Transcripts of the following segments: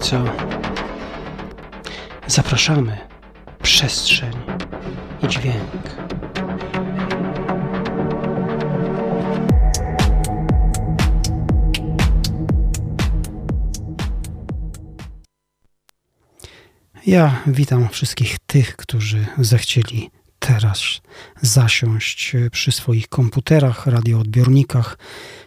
Tajemnica. Zapraszamy. Przestrzeń i dźwięk. Ja witam wszystkich tych, którzy zechcieli teraz zasiąść przy swoich komputerach, radioodbiornikach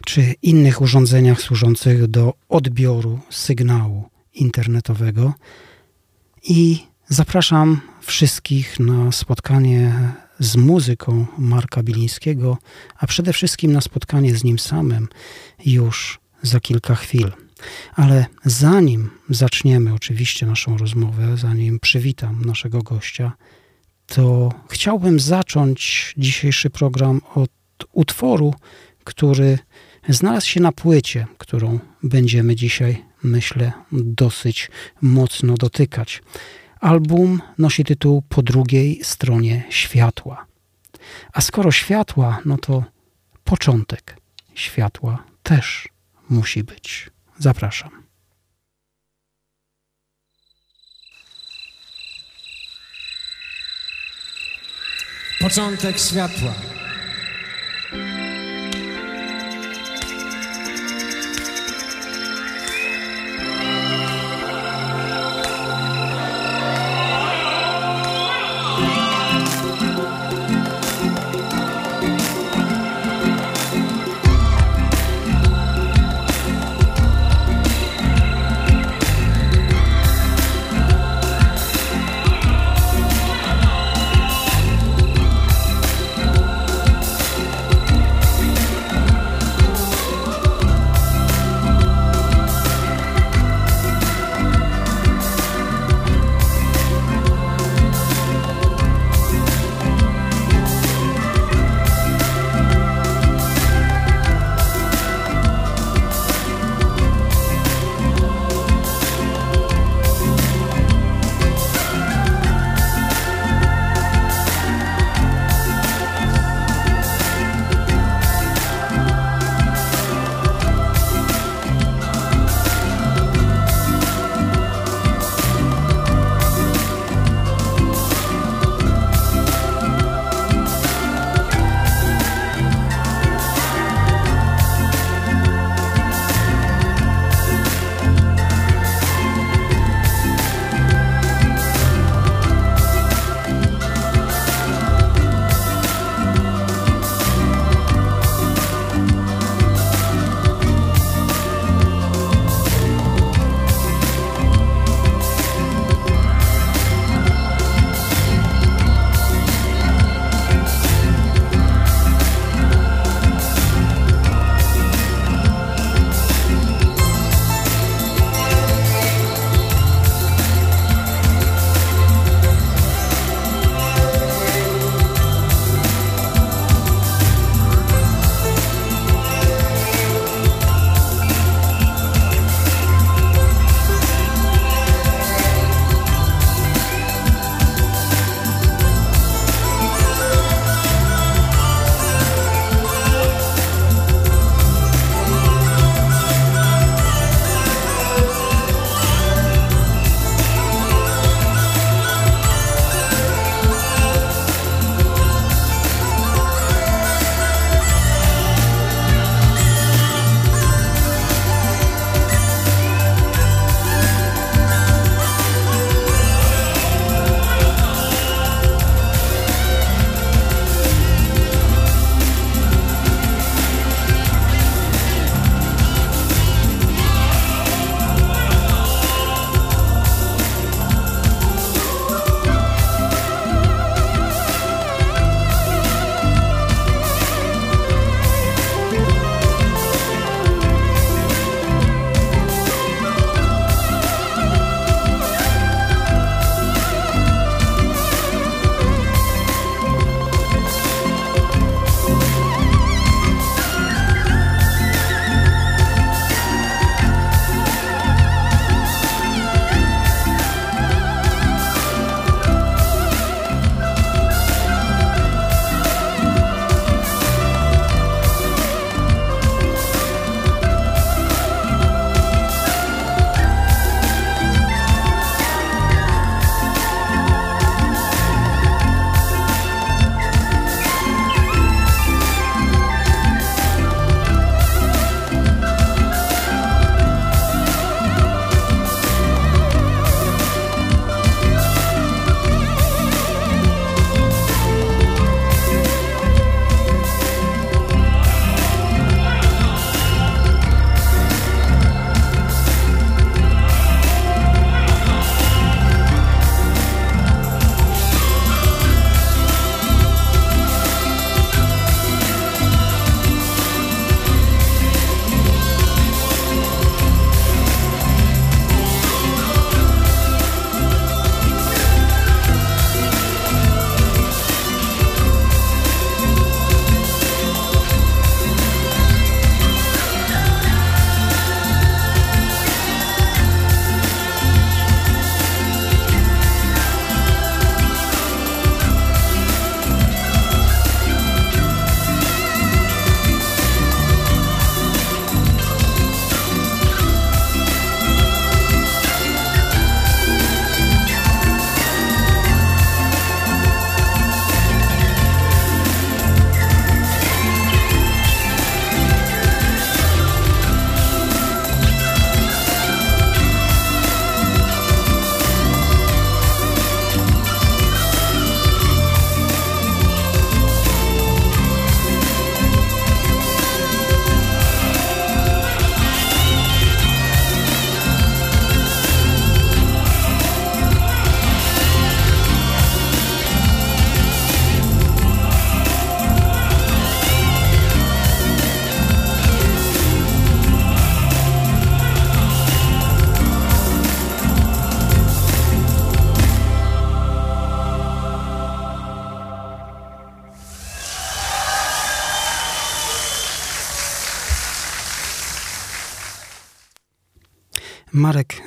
czy innych urządzeniach służących do odbioru sygnału internetowego. I zapraszam wszystkich na spotkanie z muzyką Marka Bilińskiego, a przede wszystkim na spotkanie z nim samym już za kilka chwil. Ale zanim zaczniemy oczywiście naszą rozmowę, zanim przywitam naszego gościa, to chciałbym zacząć dzisiejszy program od utworu, który znalazł się na płycie, którą będziemy dzisiaj, myślę, dosyć mocno dotykać. Album nosi tytuł Po drugiej stronie światła. A skoro światła, no to początek światła też musi być. Zapraszam. Początek światła.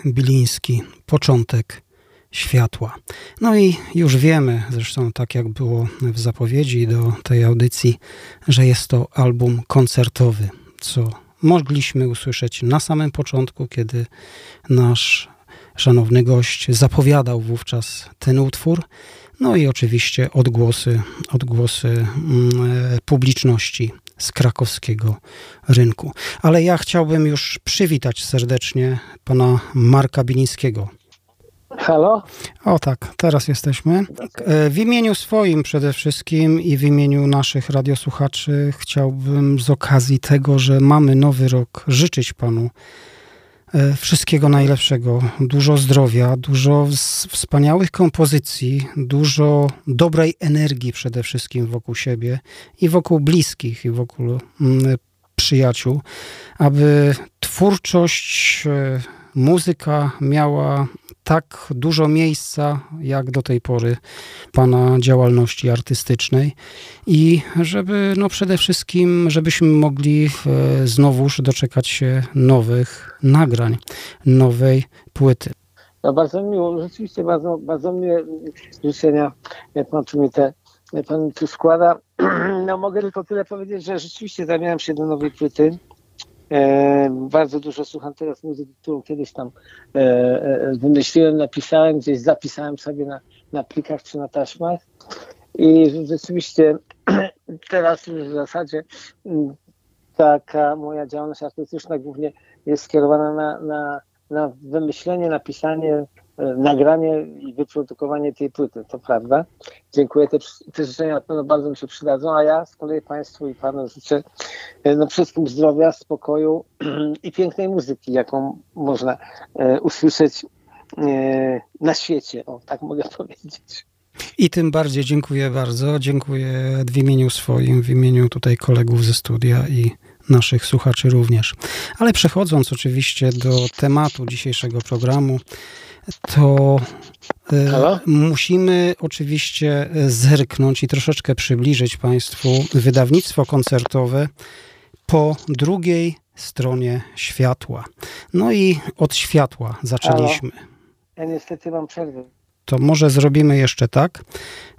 Biliński, początek światła. No i już wiemy, zresztą tak jak było w zapowiedzi do tej audycji, że jest to album koncertowy, co mogliśmy usłyszeć na samym początku, kiedy nasz szanowny gość zapowiadał wówczas ten utwór. No i oczywiście odgłosy, odgłosy mm, publiczności z krakowskiego rynku. Ale ja chciałbym już przywitać serdecznie pana Marka Bilińskiego. Halo? O tak, teraz jesteśmy. E, w imieniu swoim przede wszystkim i w imieniu naszych radiosłuchaczy chciałbym z okazji tego, że mamy nowy rok, życzyć panu wszystkiego najlepszego, dużo zdrowia, dużo wspaniałych kompozycji, dużo dobrej energii przede wszystkim wokół siebie i wokół bliskich i wokół mm, przyjaciół, aby twórczość, e, muzyka miała tak dużo miejsca, jak do tej pory Pana działalności artystycznej i żeby no przede wszystkim, żebyśmy mogli e, znowuż doczekać się nowych nagrań, nowej płyty. No bardzo miło, rzeczywiście bardzo, bardzo miłe życzenia, jak pan tu mi te, pan tu składa. No mogę tylko tyle powiedzieć, że rzeczywiście zabieram się do nowej płyty. E, bardzo dużo słucham teraz muzyki, którą kiedyś tam e, e, wymyśliłem, napisałem, gdzieś zapisałem sobie na, na plikach czy na taśmach. I rzeczywiście teraz już w zasadzie mm, taka moja działalność artystyczna głównie jest skierowana na, na, na wymyślenie, napisanie nagranie i wyprodukowanie tej płyty, to prawda. Dziękuję, te, te życzenia na pewno bardzo mi się przydadzą, a ja z kolei Państwu i Panu życzę e, no, wszystkim zdrowia, spokoju i pięknej muzyki, jaką można e, usłyszeć e, na świecie, o tak mogę powiedzieć. I tym bardziej dziękuję bardzo. Dziękuję w imieniu swoim, w imieniu tutaj kolegów ze studia i naszych słuchaczy również. Ale przechodząc oczywiście do tematu dzisiejszego programu, to e, Halo? musimy oczywiście zerknąć i troszeczkę przybliżyć Państwu wydawnictwo koncertowe po drugiej stronie światła. No i od światła zaczęliśmy. Halo? Ja niestety mam przerwę. To może zrobimy jeszcze tak,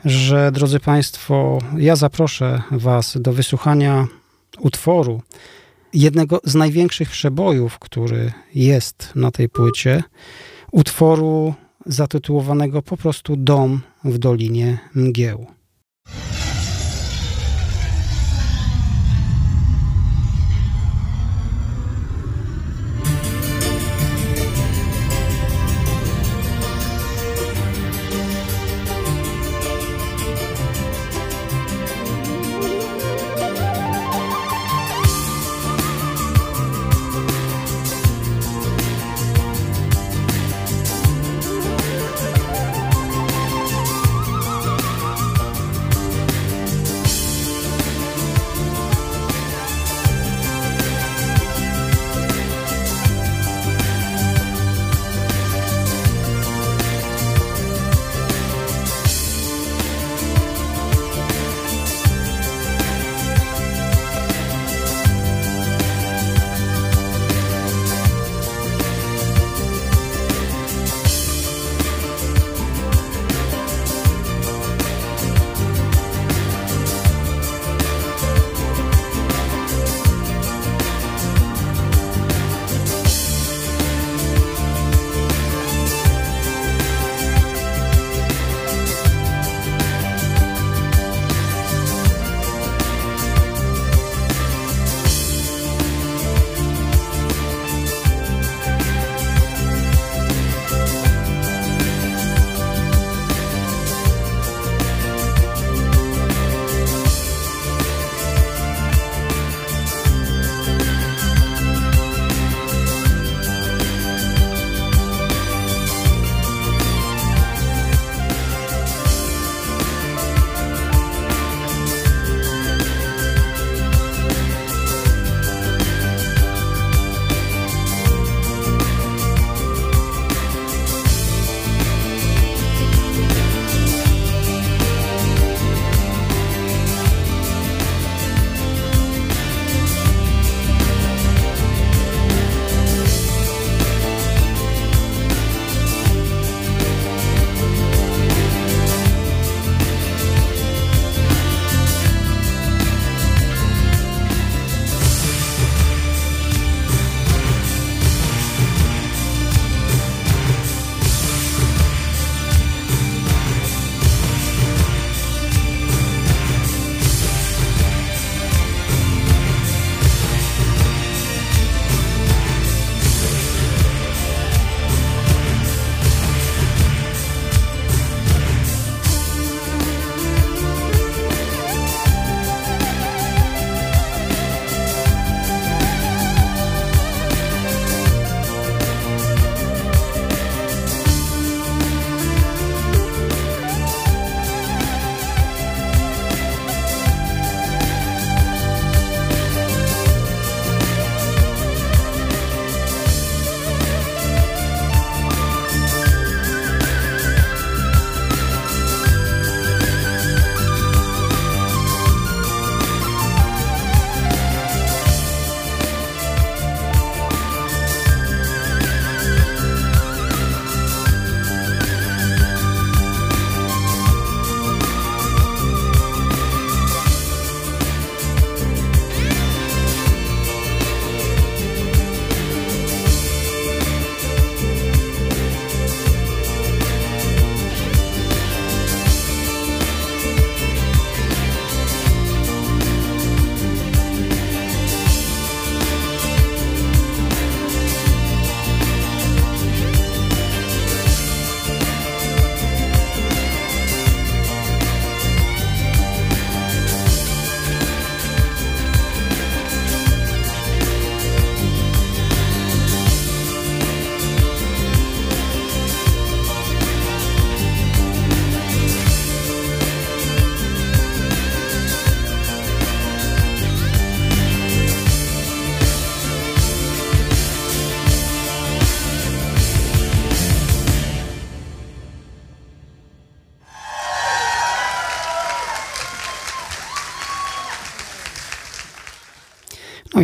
że drodzy Państwo, ja zaproszę Was do wysłuchania utworu jednego z największych przebojów, który jest na tej płycie utworu zatytułowanego po prostu Dom w Dolinie Mgieł.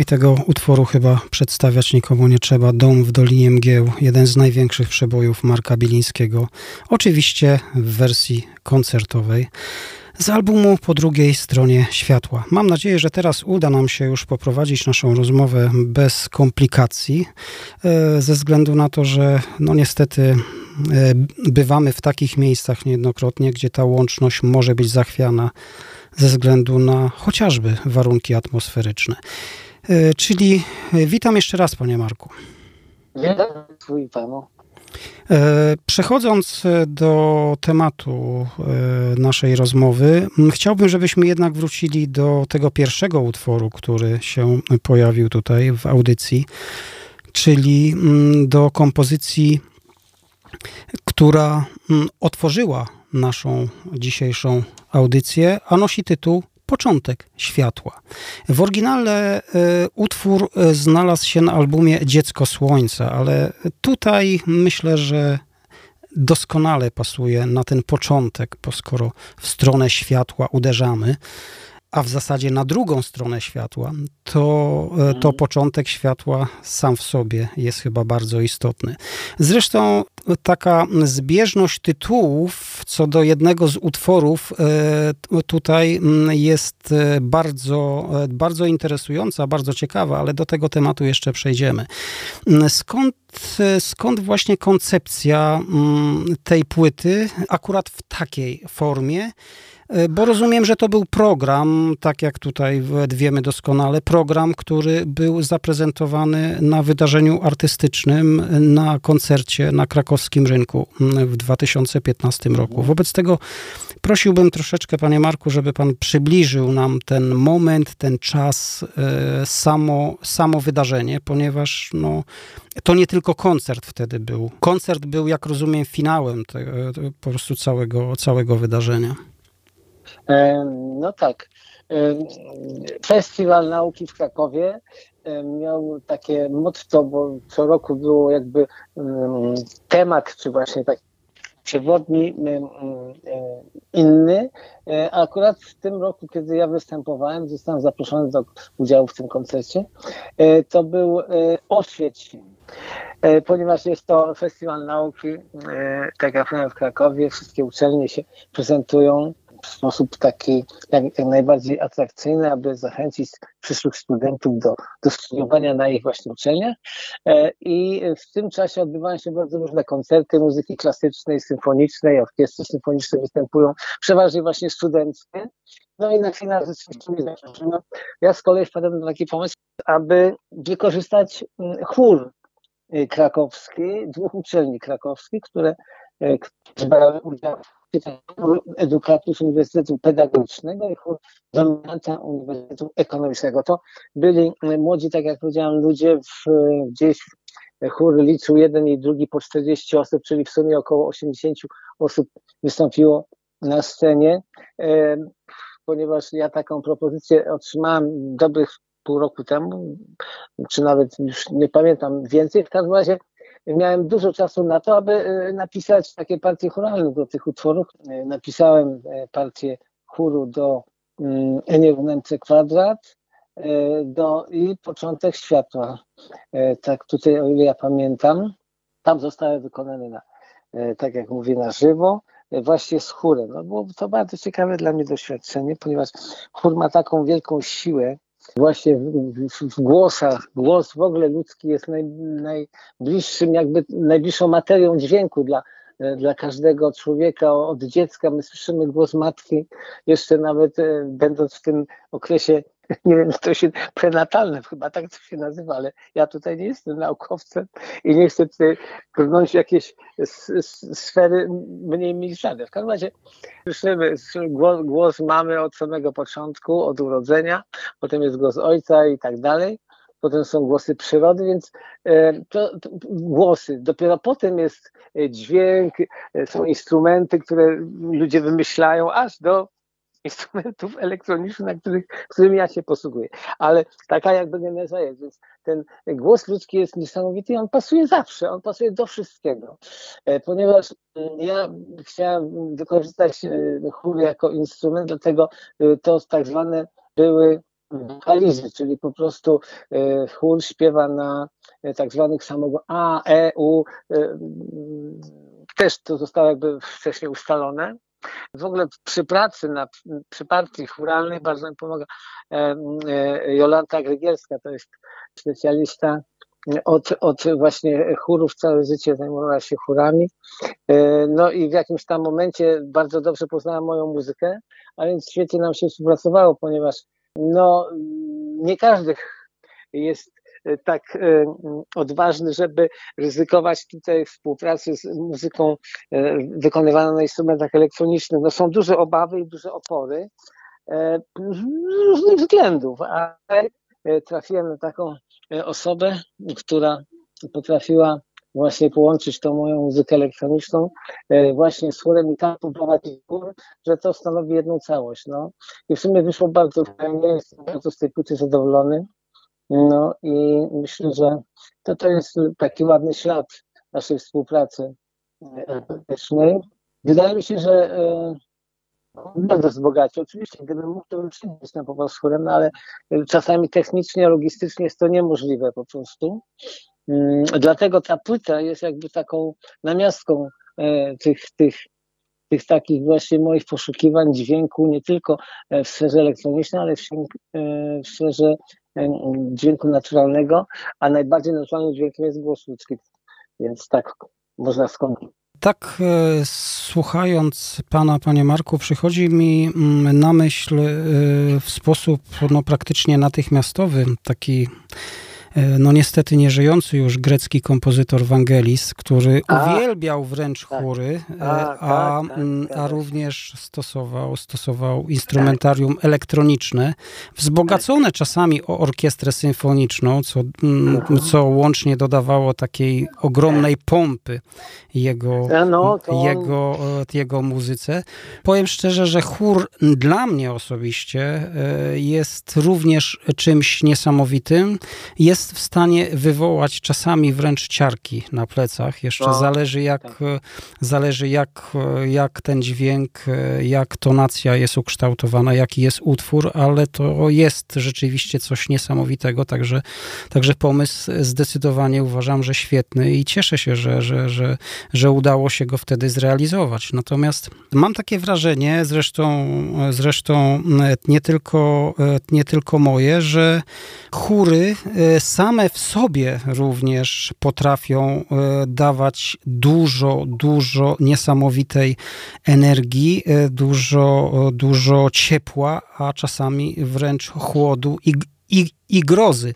Tego utworu chyba przedstawiać nikomu nie trzeba. Dom w Dolinie Mgieł, jeden z największych przebojów Marka Bilińskiego. Oczywiście w wersji koncertowej z albumu po drugiej stronie światła. Mam nadzieję, że teraz uda nam się już poprowadzić naszą rozmowę bez komplikacji, e, ze względu na to, że no niestety e, bywamy w takich miejscach niejednokrotnie, gdzie ta łączność może być zachwiana ze względu na chociażby warunki atmosferyczne. E, czyli witam jeszcze raz, panie Marku. Witam twój panu. E, przechodząc do tematu e, naszej rozmowy, chciałbym, żebyśmy jednak wrócili do tego pierwszego utworu, który się pojawił tutaj w audycji, czyli do kompozycji, która otworzyła naszą dzisiejszą audycję, a nosi tytuł początek światła. W oryginale e, utwór e, znalazł się na albumie Dziecko Słońca, ale tutaj myślę, że doskonale pasuje na ten początek, bo skoro w stronę światła uderzamy, a w zasadzie na drugą stronę światła, to, e, to mhm. początek światła sam w sobie jest chyba bardzo istotny. Zresztą taka zbieżność tytułów co do jednego z utworów e, tutaj jest e, bardzo, bardzo interesująca, bardzo ciekawa, ale do tego tematu jeszcze przejdziemy. Skąd, skąd właśnie koncepcja tej płyty akurat w takiej formie? E, bo rozumiem, że to był program, tak jak tutaj wiemy doskonale, program, który był zaprezentowany na wydarzeniu artystycznym, na koncercie na krakowskim rynku mm, w 2015 roku. Wobec tego prosiłbym troszeczkę, panie Marku, żeby pan przybliżył nam ten moment, ten czas, e, samo, samo wydarzenie, ponieważ no, to nie tylko koncert wtedy był. Koncert był, jak rozumiem, finałem te, po prostu całego, całego wydarzenia. No tak. Festiwal Nauki w Krakowie miał takie motto, bo co roku było jakby temat, czy właśnie taki przewodni inny. E, akurat w tym roku, kiedy ja występowałem, zostałem zaproszony do udziału w tym koncercie, e, to był e, Oświeć ponieważ jest to festiwal nauki, tak jak w Krakowie, wszystkie uczelnie się prezentują w sposób taki jak, jak najbardziej atrakcyjny, aby zachęcić przyszłych studentów do, do studiowania na ich właśnie uczelniach. E, I w tym czasie odbywają się bardzo różne koncerty muzyki klasycznej, symfonicznej, orkiestry symfoniczne występują, przeważnie właśnie studenckie. No i na finał rzeczywiście mnie zaproszono. Ja z kolei wpadłem na taki pomysł, aby wykorzystać mm, chór y, krakowski, dwóch uczelni krakowskich, które, y, które brały udział edukatów Uniwersytetu Pedagogicznego i dominanta Uniwersytetu Ekonomicznego. To byli młodzi, tak jak powiedziałem, ludzie w, gdzieś chór liczył jeden i drugi po 40 osób, czyli w sumie około 80 osób wystąpiło na scenie. Ponieważ ja taką propozycję otrzymałem dobrych pół roku temu, czy nawet już nie pamiętam więcej, w każdym razie miałem dużo czasu na to, aby e, napisać takie partie choralne do tych utworów. E, napisałem e, partię chóru do mm, Enie w kwadrat do, i Początek Światła. Tak tutaj, o ile ja pamiętam, tam zostały wykonane na, tak jak mówię, na żywo właśnie z chórem. No, było to bardzo ciekawe dla mnie doświadczenie, ponieważ chór ma taką wielką siłę, właśnie w, w, w, głosach, głos w ogóle ludzki jest naj, najbliższym, jakby najbliższą materią dźwięku dla, dla każdego człowieka od dziecka. My słyszymy głos matki, jeszcze nawet e, będąc w tym okresie nie wiem, to się prenatalne, chyba tak to się nazywa, ale ja tutaj nie jestem naukowcem i nie chcę tutaj brnąć jakieś sfery mniej milczane. W każdym razie słyszymy głos, głos mamy od samego początku, od urodzenia, potem jest głos ojca i tak dalej potem są głosy przyrody, więc e, to, to, głosy. Dopiero potem jest dźwięk, e, są instrumenty, które ludzie wymyślają, aż do instrumentów elektronicznych, na których, którymi ja się posługuję. Ale taka jakby geneza jest, więc ten głos ludzki jest niesamowity i on pasuje zawsze, on pasuje do wszystkiego. E, ponieważ mm, ja chciałem wykorzystać e, chór jako instrument, dlatego e, to tak zwane były wokalizy, czyli po prostu chór śpiewa na tak zwanych samego A, E, U. Też to zostało jakby wcześniej ustalone. W ogóle przy pracy, na, przy partii churalnej bardzo mi pomaga Jolanta Grygielska, to jest specjalista od, od właśnie chórów całe życie zajmowała się chórami. E, no i w jakimś tam momencie bardzo dobrze poznała moją muzykę, a więc świetnie nam się współpracowało, ponieważ no, nie każdy jest e, tak e, odważny, żeby ryzykować tutaj współpracy z muzyką wykonywaną na instrumentach elektronicznych. No są duże obawy i duże opory z różnych względów, ale trafiłem na taką E, osobę, która potrafiła właśnie połączyć tą moją muzykę elektroniczną e, właśnie z chórem i tak poprowadzić że to stanowi jedną całość. No. I w sumie wyszło bardzo fajnie, jestem bardzo z tej płyty zadowolony. No i myślę, że to, to jest taki ładny ślad naszej współpracy artystycznej. Wydaje mi się, że e, bardzo wzbogaci. Oczywiście, gdybym mógł, to bym wszędzie po prostu chórem, ale czasami technicznie, logistycznie jest to niemożliwe po prostu. Mm, dlatego ta płyta jest jakby taką namiastką e, tych, tych, tych takich właśnie moich poszukiwań dźwięku, nie tylko e, w sferze elektronicznej, ale w sferze dźwięku naturalnego, a najbardziej naturalnym dźwiękiem jest głos ludzki. Więc tak można skończyć. Tak, e, słuchając Pana, Panie Marku, przychodzi mi mm, na myśl e, w sposób no, praktycznie natychmiastowy taki E, no niestety nieżyjący już grecki kompozytor Wangelis, który a, uwielbiał wręcz tak. chóry, e, a, a, tak, tak, mm, a, również stosował, stosował instrumentarium tak. elektroniczne, wzbogacone czasami o orkiestrę symfoniczną, co, mm, co łącznie dodawało takiej ogromnej pompy jego, no, jego, e, jego muzyce. Powiem szczerze, że chór dla mnie osobiście jest również czymś niesamowitym. Jest jest w stanie wywołać czasami wręcz ciarki na plecach. Jeszcze no, zależy, jak, tak. zależy jak, jak ten dźwięk, jak tonacja jest ukształtowana, jaki jest utwór, ale to jest rzeczywiście coś niesamowitego, także, także pomysł zdecydowanie uważam, że świetny i cieszę się, że, że, że, że udało się go wtedy zrealizować. Natomiast mam takie wrażenie, zresztą, zresztą nie tylko, nie tylko moje, że chóry same w sobie również potrafią e, dawać dużo, dużo niesamowitej energii, e, dużo, dużo ciepła, a czasami wręcz chłodu i, i, i grozy.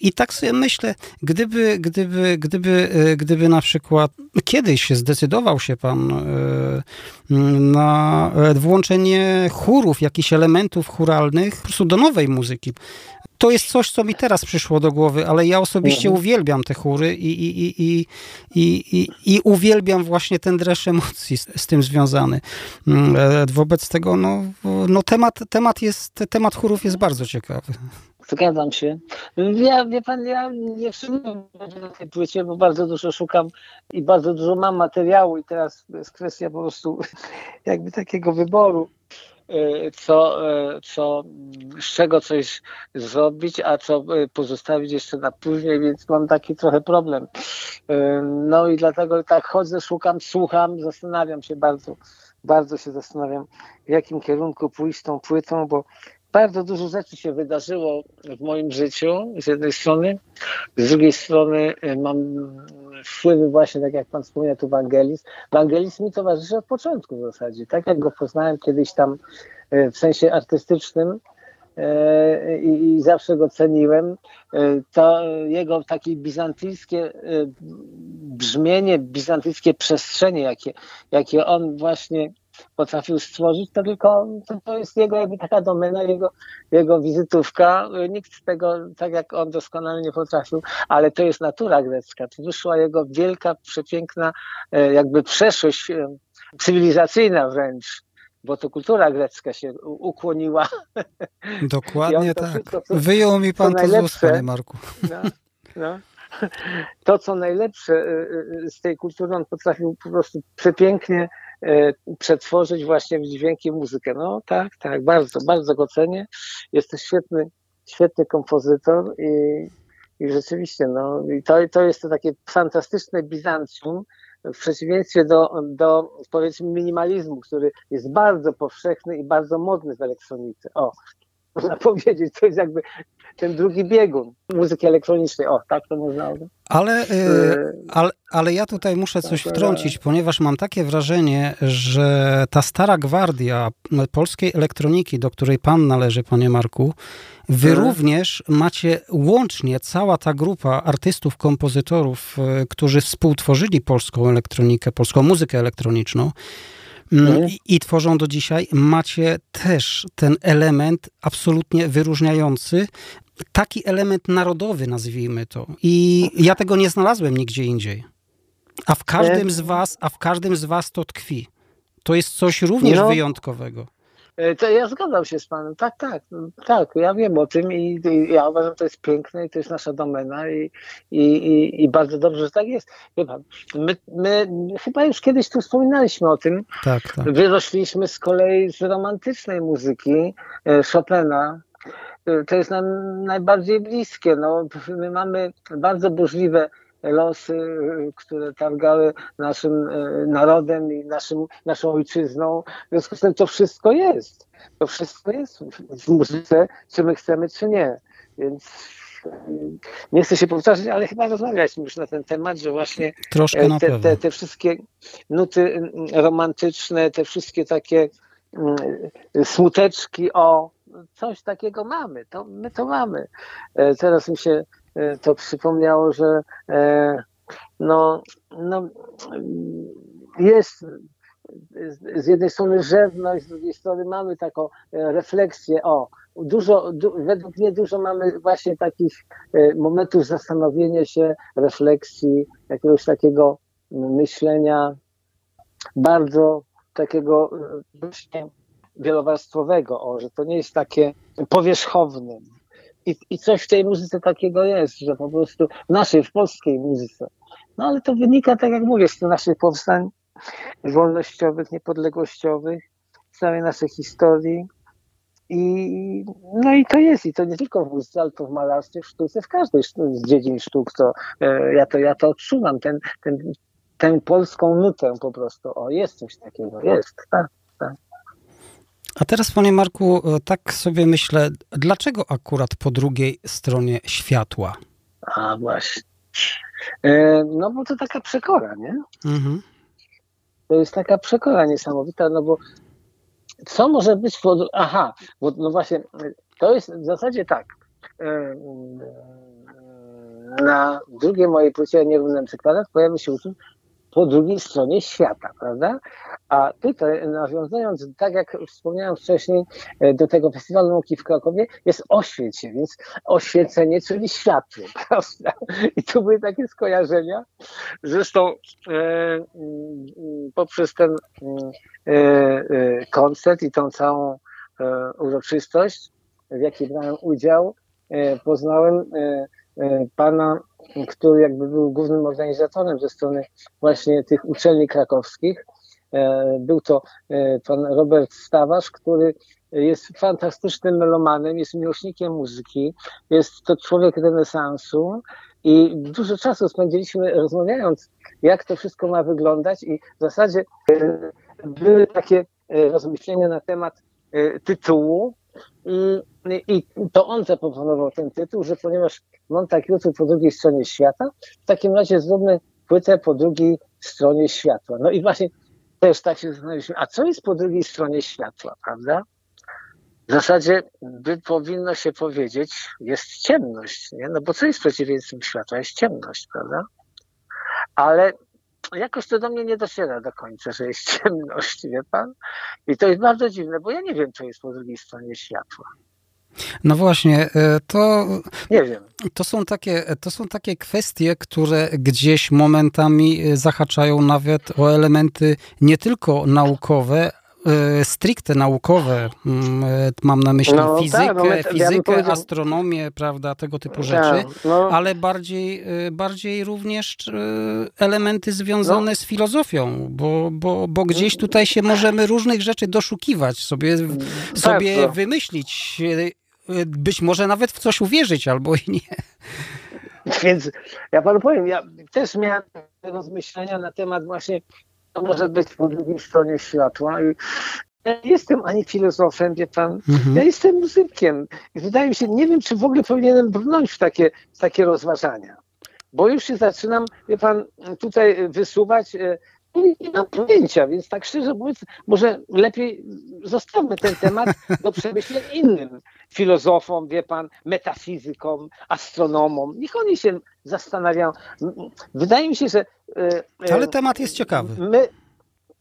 I tak sobie myślę, gdyby, gdyby, gdyby, e, gdyby na przykład kiedyś zdecydował się pan na włączenie chórów, jakichś elementów churalnych po prostu do nowej muzyki, to jest coś, co mi teraz przyszło do głowy, ale ja osobiście mhm. uwielbiam te chóry i, i, i, i, i, i, uwielbiam właśnie ten dreszcz emocji z, z, tym związany. Mm, e, wobec tego no, no temat, temat, jest, temat chórów jest bardzo ciekawy. Zgadzam się. Ja, wie pan, ja nie wszedłem na tej płycie, bo bardzo dużo szukam i bardzo dużo mam materiału i teraz jest kwestia po prostu jakby takiego wyboru. E, co, e, co, z czego coś zrobić, a co e, pozostawić jeszcze na później, więc mam taki trochę problem. No i dlatego tak chodzę, szukam, słucham, zastanawiam się bardzo, bardzo się zastanawiam, w jakim kierunku pójść tą płytą, bo bardzo dużo rzeczy się wydarzyło w moim życiu z jednej strony, z drugiej strony mam wpływy właśnie, tak jak pan wspomniał tu Wangelis. Wangelis mi towarzyszy od początku w zasadzie. Tak jak go poznałem kiedyś tam e, w sensie artystycznym e, i, i zawsze go ceniłem, to jego takie bizantyjskie brzmienie, bizantyjskie przestrzenie, jakie, jakie on właśnie potrafił stworzyć, to tylko to, to jest jego jakby taka domena, jego, jego wizytówka. Nikt tego, tak jak on doskonale nie potrafił, ale to jest natura grecka. To wyszła jego wielka, przepiękna e, jakby przeszłość e, cywilizacyjna wręcz bo to kultura grecka się ukłoniła. Dokładnie tak. Wszystko, co, Wyjął mi pan to z ust, panie Marku. No, no. To, co najlepsze e, z tej kultury, on potrafił po prostu przepięknie przetworzyć właśnie w dźwięki muzykę. No tak, tak, bardzo, bardzo go cenię. Jest to świetny świetny kompozytor i, i rzeczywiście, no, i to, to jest to takie fantastyczne Bizancjum, w przeciwieństwie do, do powiedzmy minimalizmu, który jest bardzo powszechny i bardzo modny w elektronice. O, można powiedzieć, to jest jakby ten drugi biegun muzyki elektronicznej. O, tak to można. Ale, yy, ale, ale ja tutaj muszę coś tak, wtrącić, ponieważ mam takie wrażenie, że ta stara gwardia polskiej elektroniki, do której pan należy, panie Marku, wy hmm. również macie łącznie cała ta grupa artystów, kompozytorów, którzy współtworzyli polską elektronikę, polską muzykę elektroniczną, Mhm. I, tworzą do dzisiaj, macie też ten element absolutnie wyróżniający, taki element narodowy, nazwijmy to. I ja tego nie znalazłem nigdzie indziej. A w każdym z was, a w każdym z was to tkwi. To jest coś również no. wyjątkowego. E, to ja zgadzam się z panem. Tak, tak, tak. Ja wiem o tym i, i ja uważam, że to jest piękne i to jest nasza domena i, i, i, i bardzo dobrze, że tak jest. Pan, my, my chyba już kiedyś tu wspominaliśmy o tym. Tak, tak. Wyrośliśmy z kolei z romantycznej muzyki e, Chopina. E, to jest nam najbardziej bliskie. No, my mamy bardzo burzliwe losy, które targały naszym e, narodem i naszym, naszą ojczyzną. W związku z tym to wszystko jest. To wszystko jest w muzyce, czy my chcemy, czy nie. Więc e, nie chcę się powtarzać, ale chyba rozmawialiśmy już na ten temat, że właśnie e, te, te, te wszystkie nuty romantyczne, te wszystkie takie smuteczki o coś takiego mamy, to my to mamy. Teraz mi się to przypomniało, że e, no, no, jest z jednej strony rzewność, z drugiej strony mamy taką e, refleksję, o, dużo, du, według mnie dużo mamy właśnie takich momentów zastanowienia się, refleksji, jakiegoś takiego myślenia bardzo takiego właśnie wielowarstwowego, o, że to nie jest takie powierzchowne, i, I coś w tej muzyce takiego jest, że po prostu w naszej, w polskiej muzyce. No ale to wynika, tak jak mówię, z naszych powstań wolnościowych, niepodległościowych, z całej naszej historii. I, no i to jest, i to nie tylko w muzyce, ale to w malarstwie, w sztuce, w każdej z dziedzin sztuk, to e, ja to, ja to odczuwam, ten, ten, tę polską nutę po prostu. O, jest coś takiego, jest, tak. A teraz, panie Marku, e, tak sobie myślę, dlaczego akurat po drugiej stronie światła? A właśnie. E, no bo to taka przekora, nie? Mhm. To jest taka przekora niesamowita, no bo co może być po... Aha, bo no właśnie, to jest w zasadzie tak. E, na drugiej mojej płycie nierównym przykładach pojawił się utwór po drugiej stronie świata, prawda? A tutaj, nawiązując, tak jak wspomniałem wcześniej, e, do tego Festiwalu Nauki w Krakowie, jest oświecie, więc oświecenie, czyli światło, prawda? I tu były takie skojarzenia. Zresztą e, mm, poprzez ten e, e, koncert i tą całą e, uroczystość, w jakiej brałem udział, e, poznałem pana który jakby był głównym organizatorem ze strony właśnie tych uczelni krakowskich. E, był to e, pan Robert Stawarz, który jest fantastycznym melomanem, jest miłośnikiem muzyki, jest to człowiek renesansu i dużo czasu spędziliśmy rozmawiając, jak to wszystko ma wyglądać i w zasadzie e, były takie rozmyślenia na temat tytułu i, i to on zaproponował ten tytuł, że ponieważ Montak YouTube po drugiej stronie świata, w takim razie zróbmy płytę po drugiej stronie światła. No i właśnie też tak się zastanawialiśmy, a co jest po drugiej stronie światła, prawda? W zasadzie by powinno się powiedzieć, jest ciemność, nie? No bo co jest przeciwieństwem światła? Jest ciemność, prawda? Ale jakoś to do mnie nie dociera do końca, że jest ciemność, wie pan? I to jest bardzo dziwne, bo ja nie wiem, co jest po drugiej stronie światła. No właśnie, e, to. Nie wiem. To są, takie, to są takie kwestie, które gdzieś momentami e, zahaczają nawet o elementy nie tylko naukowe, stricte naukowe, mm, mam na myśli no, fizykę, tak, no my, fizykę ja astronomię, prawda, tego typu tak, rzeczy, no. ale bardziej, bardziej również elementy związane no. z filozofią, bo, bo, bo gdzieś tutaj się możemy różnych rzeczy doszukiwać, sobie, sobie wymyślić być może nawet w coś uwierzyć albo i nie. Więc ja panu powiem, ja też miałem rozmyślenia na temat właśnie, to może być po drugiej stronie światła i ja nie jestem ani filozofem, wie pan, mhm. ja jestem muzykiem. I wydaje mi się, nie wiem, czy w ogóle powinienem brnąć w takie, w takie rozważania. Bo już się zaczynam, wie pan, tutaj wysuwać e, nie mam pojęcia, więc tak szczerze mówiąc, może lepiej zostawmy ten temat do przemyśleń innym filozofom, wie pan, metafizykom, astronomom. Niech oni się zastanawiają. Wydaje mi się, że. E, Ale temat jest ciekawy. My,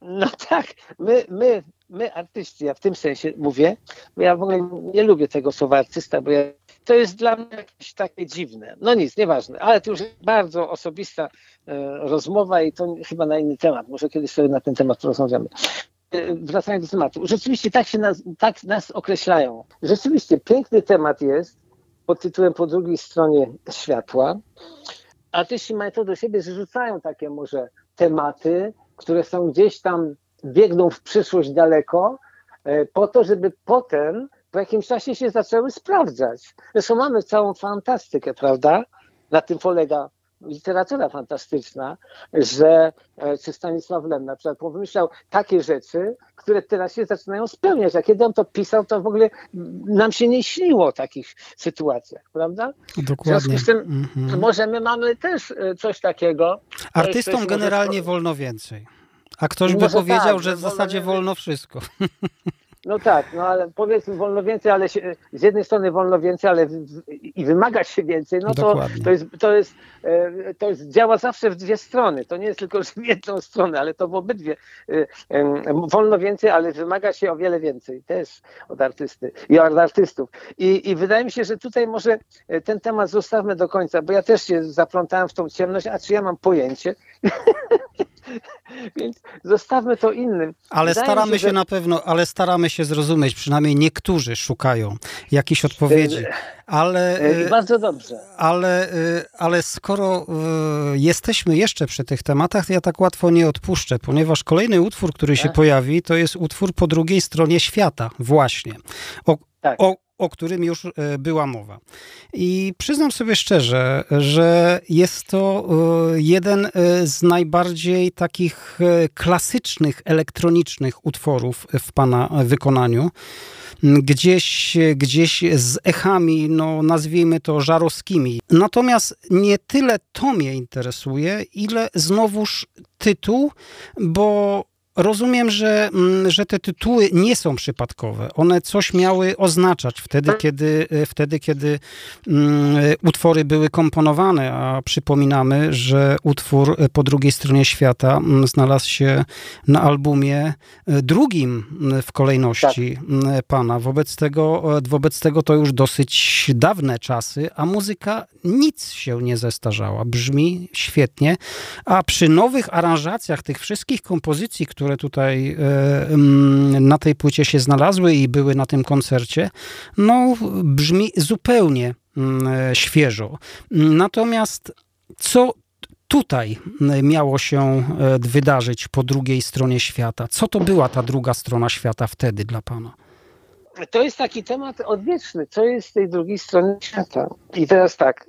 no tak, my, my, my artyści, ja w tym sensie mówię, bo ja w ogóle nie lubię tego słowa artysta, bo ja, to jest dla mnie jakieś takie dziwne. No nic, nieważne, ale to już bardzo osobista e, rozmowa i to chyba na inny temat. Może kiedyś sobie na ten temat porozmawiamy. E, wracając do tematu. Rzeczywiście tak się nas, tak nas określają. Rzeczywiście piękny temat jest pod tytułem po drugiej stronie światła. Artyści mają to do siebie, że rzucają takie może tematy, które są gdzieś tam, biegną w przyszłość daleko, e, po to, żeby potem po jakimś czasie się zaczęły sprawdzać. Zresztą mamy całą fantastykę, prawda? Na tym polega literatura fantastyczna, że e, czy Stanisław Lem na przykład wymyślał takie rzeczy, które teraz się zaczynają spełniać. A kiedy on to pisał, to w ogóle nam się nie śniło o takich sytuacjach, prawda? Dokładnie. W związku z tym mm-hmm. może my mamy też e, coś takiego. Artystom generalnie wolno więcej. A ktoś by powiedział, tak, że w zasadzie wolno wszystko. No tak, no ale powiedzmy wolno więcej, ale się, z jednej strony wolno więcej, ale w, i wymagać się więcej, no to, to, jest, to, jest, e, to jest, działa zawsze w dwie strony. To nie jest tylko w jedną stronę, ale to w obydwie. E, wolno więcej, ale wymaga się o wiele więcej też od artysty i od artystów. I, I wydaje mi się, że tutaj może e, ten temat zostawmy do końca, bo ja też się zaplątałem w tą ciemność, a czy ja mam pojęcie? Więc zostawmy to innym. Ale Wydaje staramy się, że... się, na pewno, ale staramy się zrozumieć, przynajmniej niektórzy szukają jakichś odpowiedzi. Ale, e, I bardzo dobrze. Ale, ale skoro jesteśmy jeszcze przy tych tematach, to ja tak łatwo nie odpuszczę, ponieważ kolejny utwór, który się pojawi, to jest utwór po drugiej stronie świata, właśnie. O, tak. o, o którym już e, była mowa. I przyznam sobie szczerze, że jest to e, jeden e, z najbardziej takich klasycznych elektronicznych utworów w pana wykonaniu. Gdzieś, gdzieś z echami, no nazwijmy to żarowskimi. Natomiast nie tyle to mnie interesuje, ile znowuż tytuł, bo Rozumiem, że, mm, że te tytuły nie są przypadkowe. One coś miały oznaczać wtedy, kiedy, e, wtedy, kiedy mm, utwory były komponowane, a przypominamy, że utwór e, po drugiej stronie świata mm, znalazł się na albumie e, drugim w kolejności tak. pana. Wobec tego, wobec tego to już dosyć dawne czasy, a muzyka nic się nie zestarzała. Brzmi świetnie, a przy nowych aranżacjach tych wszystkich kompozycji, które tutaj e, na tej płycie się znalazły i były na tym koncercie, no brzmi zupełnie e, świeżo. Natomiast co tutaj miało się e, wydarzyć po drugiej stronie świata? Co to była ta druga strona świata wtedy dla Pana? To jest taki temat odwieczny. Co jest z tej drugiej strony świata? I teraz tak.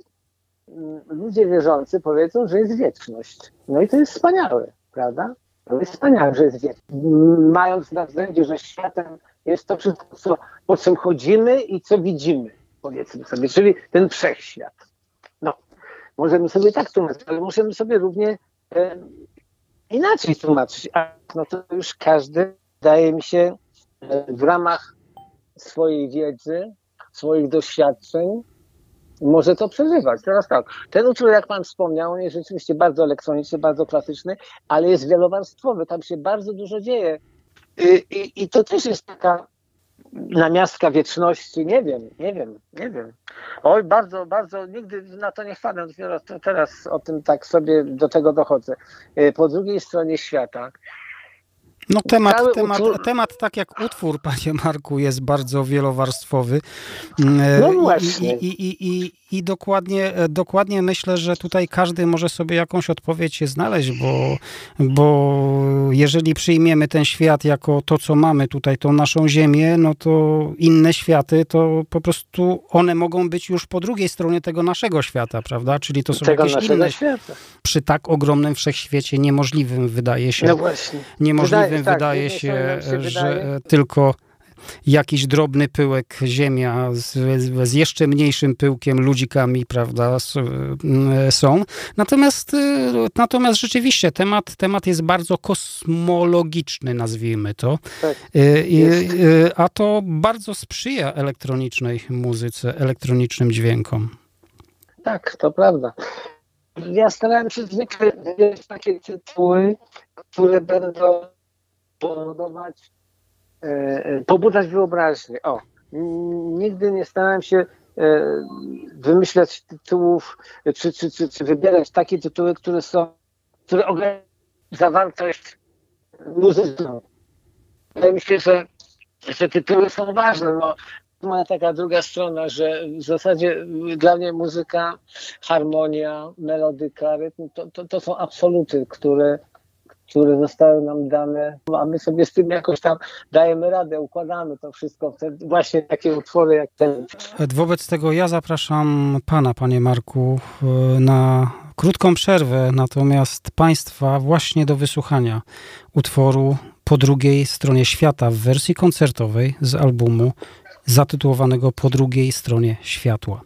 Ludzie wierzący powiedzą, że jest wieczność. No i to jest wspaniałe, prawda? To jest wspaniałe, że jest wieczność. Mając na względzie, że światem jest to wszystko, co, po czym chodzimy i co widzimy, powiedzmy sobie, czyli ten wszechświat. No, możemy sobie tak tłumaczyć, ale możemy sobie równie e, inaczej tłumaczyć. A no to już każdy, wydaje mi się, e, w ramach swojej wiedzy, swoich doświadczeń, może to przeżywać. Teraz tak, ten utwór, jak Pan wspomniał, jest rzeczywiście bardzo elektroniczny, bardzo klasyczny, ale jest wielowarstwowy, tam się bardzo dużo dzieje. I, i, i to też jest taka namiastka wieczności, nie wiem, nie wiem, nie wiem. Oj, bardzo, bardzo, nigdy na to nie chwalę, dopiero teraz o tym tak sobie do tego dochodzę. Y, po drugiej stronie świata no temat, temat, temat, tak jak utwór, panie Marku, jest bardzo wielowarstwowy. Mm, no właśnie. I, i, i, i dokładnie, e, dokładnie myślę, że tutaj każdy może sobie jakąś odpowiedź znaleźć, bo, bo jeżeli przyjmiemy ten świat jako to, co mamy tutaj, tą naszą ziemię, no to inne światy, to po prostu one mogą być już po drugiej stronie tego naszego świata, prawda? Czyli to są Tego jakieś inne... świata. Przy tak ogromnym wszechświecie niemożliwym wydaje się, No właśnie. niemożliwym Wydaje- tak, wydaje się, się że wydaje- tylko jakiś drobny pyłek ziemia z, z jeszcze mniejszym pyłkiem, ludzikami, prawda, s- m, są. Natomiast, y, natomiast rzeczywiście temat, temat jest bardzo kosmologiczny, nazwijmy to. Tak. I- y, A to bardzo sprzyja elektronicznej muzyce, elektronicznym dźwiękom. Tak, to prawda. Ja starałem się zwykle wybierać takie tytuły, które będą powodować, e, e, pobudzać wyobraźnię. O, nigdy nie starałem się e, wymyślać tytułów, czy, czy, czy, czy wybierać takie tytuły, które są, które ograniczają zawartość muzyczną. Wydaje mi się, że, że tytuły są ważne. No, moja taka druga strona, że w zasadzie dla mnie muzyka, harmonia, melodyka, rytm to, to, to są absoluty, które, które zostały nam dane, a my sobie z tym jakoś tam dajemy radę, układamy to wszystko w te właśnie takie utwory jak ten. Wobec tego ja zapraszam Pana, Panie Marku, y, na krótką przerwę, natomiast Państwa właśnie do wysłuchania utworu po drugiej stronie świata w wersji koncertowej z albumu zatytułowanego Po drugiej stronie światła.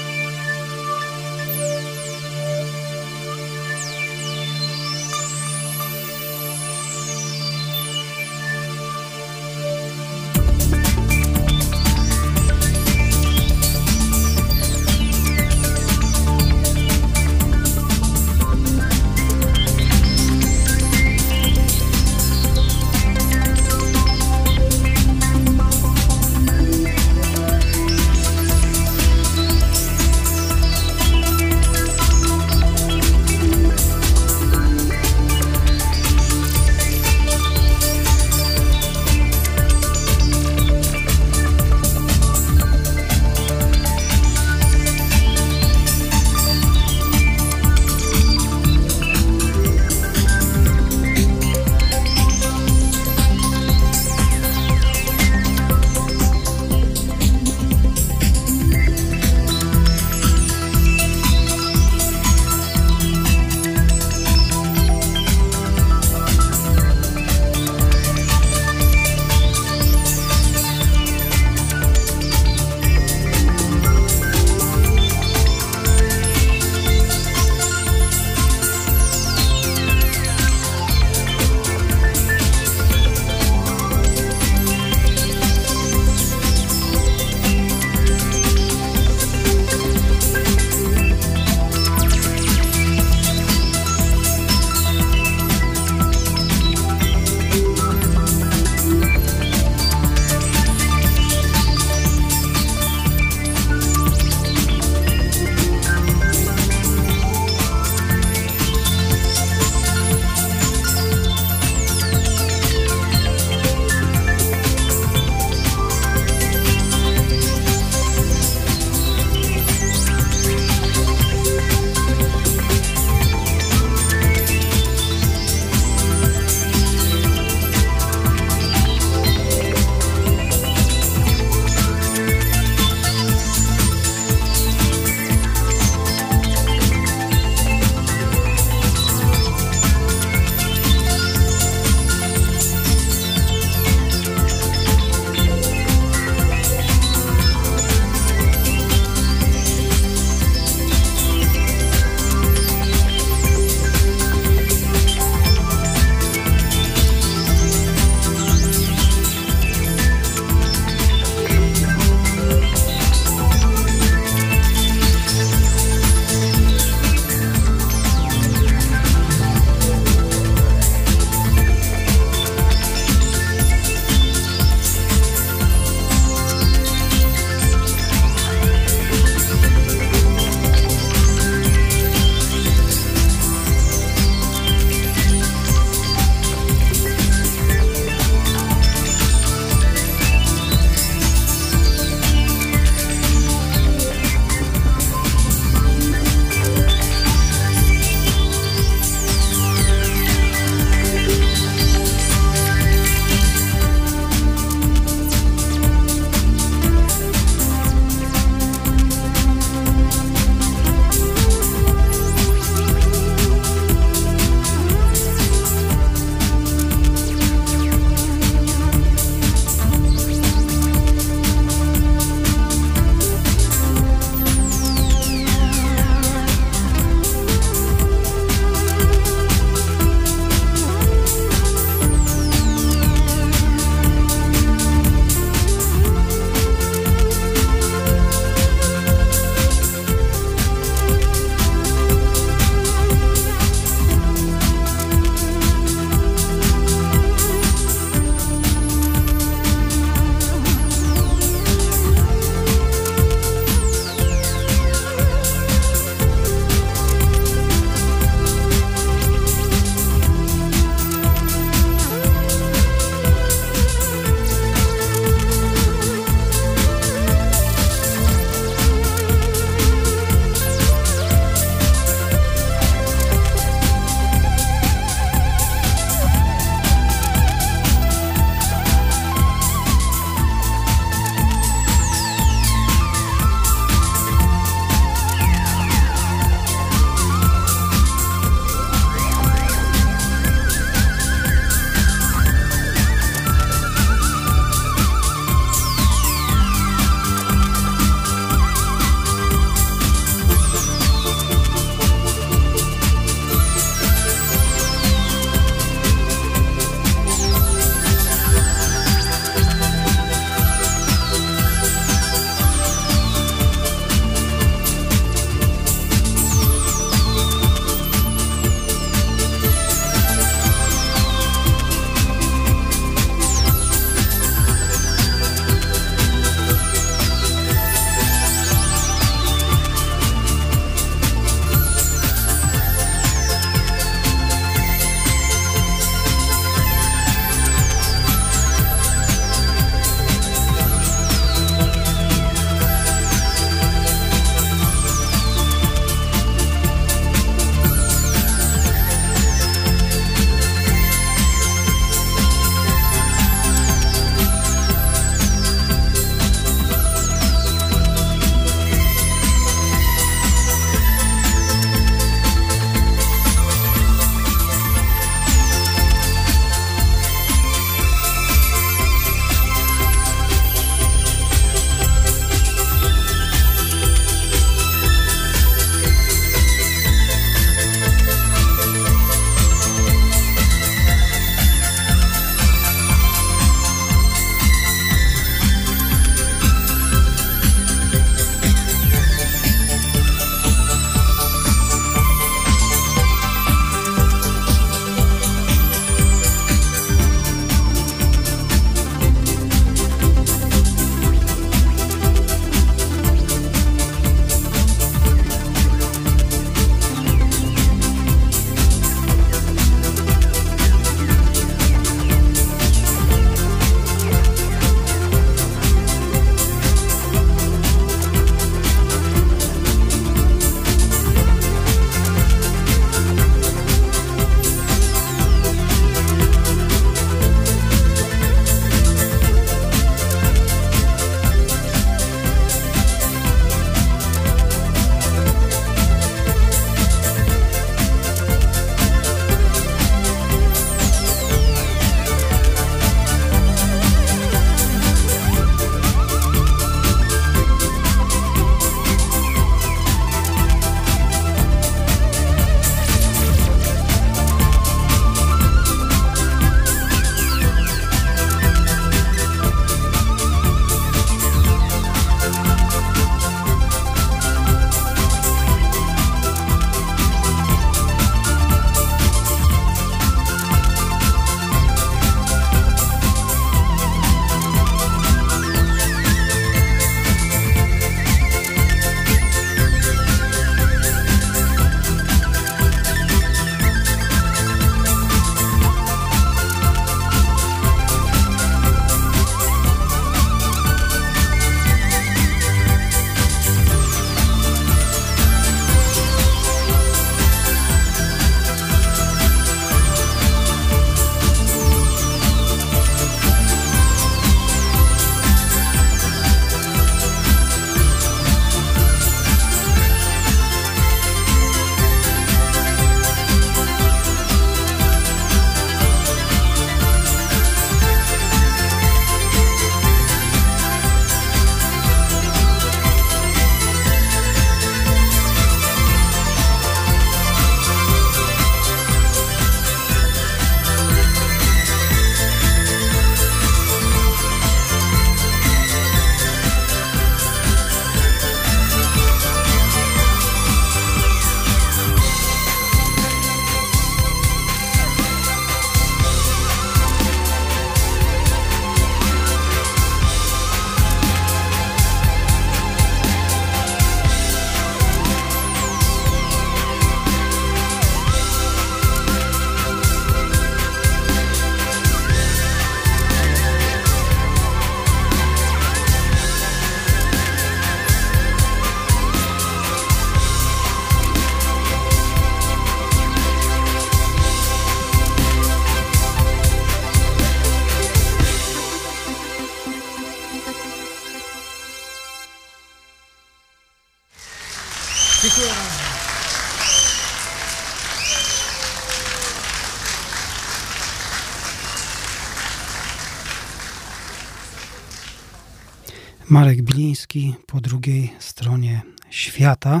Biliński po drugiej stronie świata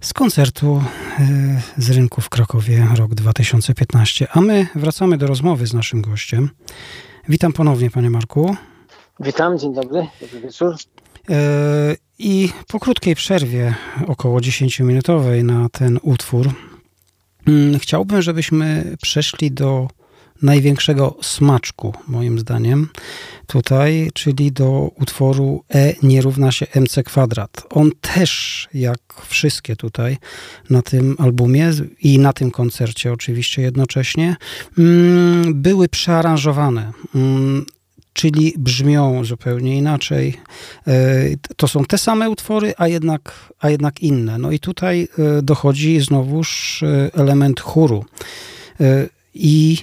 z koncertu e, z rynku w Krakowie rok 2015. A my wracamy do rozmowy z naszym gościem. Witam ponownie, panie Marku. Witam, dzień dobry, dobry wieczór. E, I po krótkiej przerwie, około 10-minutowej na ten utwór, mm, chciałbym, żebyśmy przeszli do największego smaczku, moim zdaniem, tutaj, czyli do utworu E nie równa się MC kwadrat. On też, jak wszystkie tutaj na tym albumie i na tym koncercie oczywiście jednocześnie, mm, były przearanżowane mm, czyli brzmią zupełnie inaczej. E, to są te same utwory, a jednak, a jednak inne. No i tutaj e, dochodzi znowuż e, element chóru. I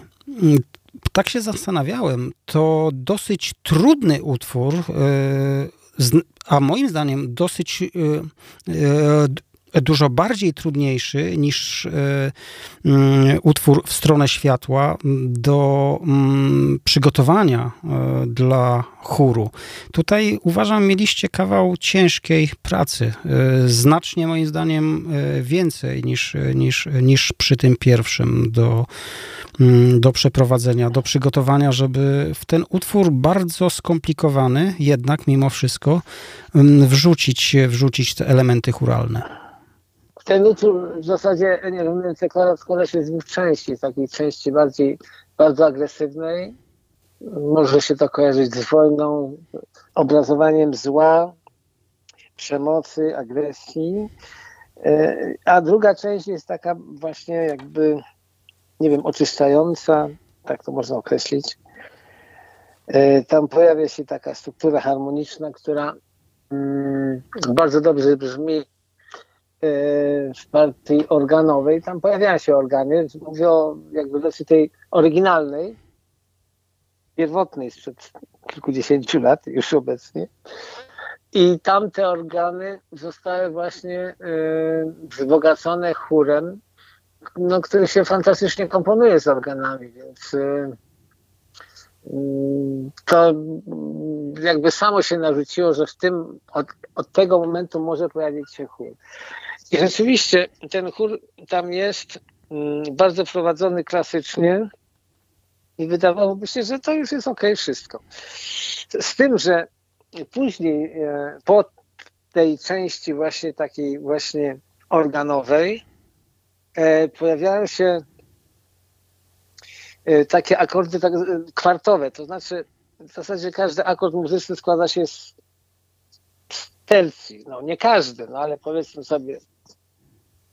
tak się zastanawiałem, to dosyć trudny utwór, a moim zdaniem dosyć dużo bardziej trudniejszy niż e, mm, utwór w stronę światła do mm, przygotowania e, dla chóru. Tutaj uważam, mieliście kawał ciężkiej pracy. E, znacznie moim zdaniem więcej niż, niż, niż przy tym pierwszym do, mm, do przeprowadzenia, do przygotowania, żeby w ten utwór bardzo skomplikowany, jednak mimo wszystko wrzucić, wrzucić te elementy churalne. Ten utwór w zasadzie nie wiem, składa się z dwóch części. Takiej części bardziej bardzo agresywnej. Może się to kojarzyć z wojną, obrazowaniem zła, przemocy, agresji. E, a druga część jest taka właśnie jakby, nie wiem, oczyszczająca, tak to można określić. E, tam pojawia się taka struktura harmoniczna, która mm, bardzo dobrze brzmi w partii organowej, tam pojawiają się organy, mówię o jakby wersji tej oryginalnej, pierwotnej sprzed kilkudziesięciu lat, już obecnie. I tam te organy zostały właśnie e, wzbogacone chórem, no, który się fantastycznie komponuje z organami, więc e, mm, to jakby samo się narzuciło, że w tym od, od tego momentu może pojawić się chór. I rzeczywiście ten chór tam jest mm, bardzo prowadzony klasycznie i wydawałoby się, że to już jest ok, wszystko. Z tym, że później e, po tej części właśnie takiej właśnie organowej e, pojawiają się e, takie akordy tak, kwartowe, to znaczy w zasadzie każdy akord muzyczny składa się z tercji. No nie każdy, no ale powiedzmy sobie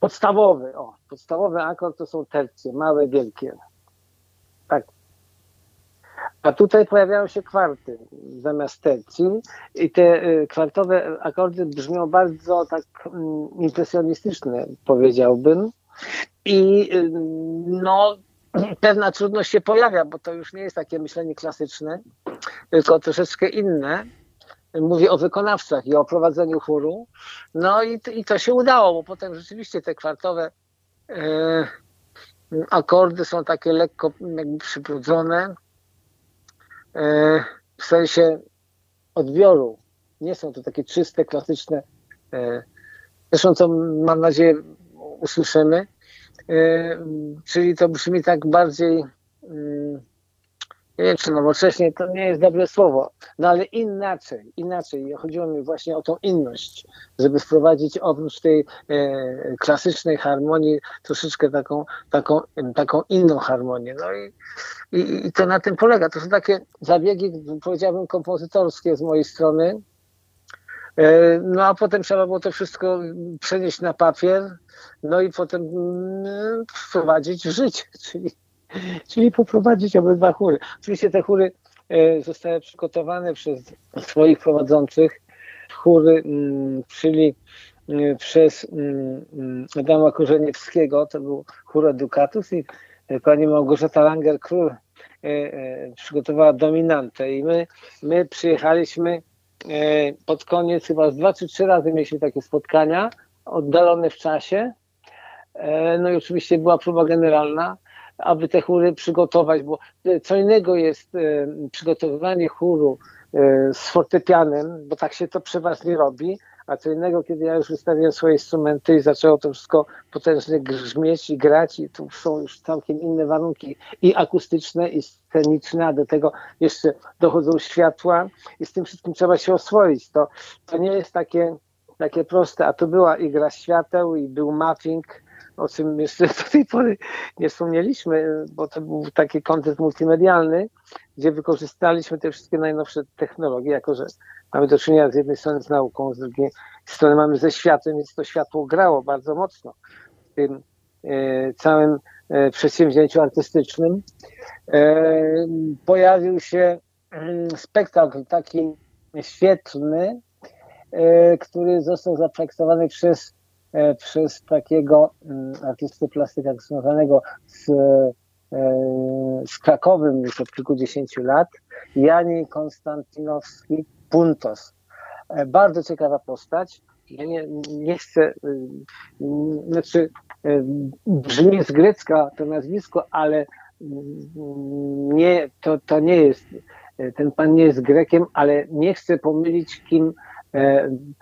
Podstawowy, o, podstawowy akord to są tercje, małe, wielkie. Tak. A tutaj pojawiają się kwarty zamiast tercji i te y, kwartowe akordy brzmią bardzo tak mm, impresjonistyczne, powiedziałbym. I y, no, pewna trudność się pojawia, bo to już nie jest takie myślenie klasyczne, tylko troszeczkę inne mówię o wykonawcach i o prowadzeniu chóru. No i, i to się udało, bo potem rzeczywiście te kwartowe e, akordy są takie lekko jakby przybrudzone e, w sensie odbioru. Nie są to takie czyste, klasyczne. E, zresztą to mam nadzieję usłyszymy. E, czyli to brzmi tak bardziej mm, nie wiem czy nowocześnie to nie jest dobre słowo, no ale inaczej, inaczej. Chodziło mi właśnie o tą inność, żeby wprowadzić oprócz tej e, klasycznej harmonii troszeczkę taką, taką, taką inną harmonię. No i, i, i to na tym polega. To są takie zabiegi, powiedziałbym, kompozytorskie z mojej strony. E, no a potem trzeba było to wszystko przenieść na papier, no i potem mm, wprowadzić w życie, czyli czyli poprowadzić obydwa chóry. Oczywiście te chóry e, zostały przygotowane przez swoich prowadzących, chóry, mm, czyli e, przez mm, mm, Adama Korzeniewskiego, to był chór Educatus i e, pani Małgorzata Langer-Król przygotowała dominantę i my, my przyjechaliśmy pod koniec, chyba dwa czy trzy razy mieliśmy takie spotkania, oddalone w czasie. No i oczywiście była próba generalna aby te chóry przygotować, bo co innego jest e, przygotowywanie chóru z fortepianem, bo tak się to przeważnie robi, a co innego, kiedy ja już wystawiłem swoje instrumenty i zaczęło to wszystko potężnie grzmieć i grać i tu są już całkiem inne warunki i akustyczne, i sceniczne, a do tego jeszcze dochodzą światła i z tym wszystkim trzeba się oswoić. To, to nie jest takie, takie proste, a tu była i gra świateł i był mapping, o czym jeszcze do tej pory nie wspomnieliśmy, bo to był taki kontent multimedialny, gdzie wykorzystaliśmy te wszystkie najnowsze technologie, jako że mamy do czynienia z jednej strony z nauką, z drugiej strony mamy ze światłem, więc to światło grało bardzo mocno w tym e, całym e, przedsięwzięciu artystycznym. E, pojawił się mm, spektakl taki świetny, który został zaprojektowany przez, przez takiego mm, artystę plastyka związanego z E, z Krakowem już od kilkudziesięciu lat, Jani Konstantinowski Puntos. E, bardzo ciekawa postać. Ja nie, nie chcę, e, znaczy brzmi z grecka to nazwisko, ale nie, to, to nie jest, ten pan nie jest Grekiem, ale nie chcę pomylić kim,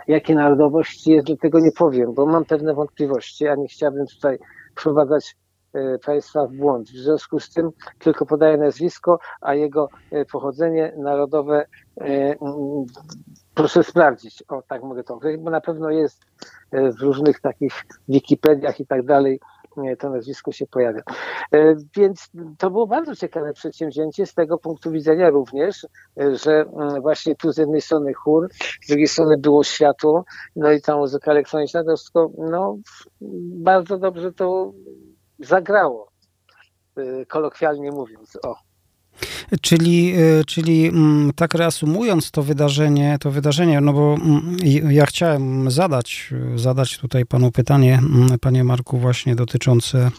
jakie narodowości jest, dlatego nie powiem, bo mam pewne wątpliwości, a nie chciałbym tutaj wprowadzać E, państwa w błąd. W związku z tym tylko podaję nazwisko, a jego e, pochodzenie narodowe e, mm, proszę sprawdzić. O, tak mogę to określić, bo na pewno jest w różnych takich Wikipediach i tak dalej to nazwisko się pojawia. Więc to było bardzo ciekawe przedsięwzięcie z tego punktu widzenia również, że mm, właśnie tu z jednej strony chór, z drugiej strony było światło, no i ta muzyka elektroniczna, to wszystko, no bardzo dobrze to zagrało, y, kolokwialnie mówiąc. O. Czyli, y, czyli mm, tak reasumując to wydarzenie, to wydarzenie, no bo mm, ja chciałem zadać, zadać tutaj panu pytanie, mm, panie Marku, właśnie dotyczące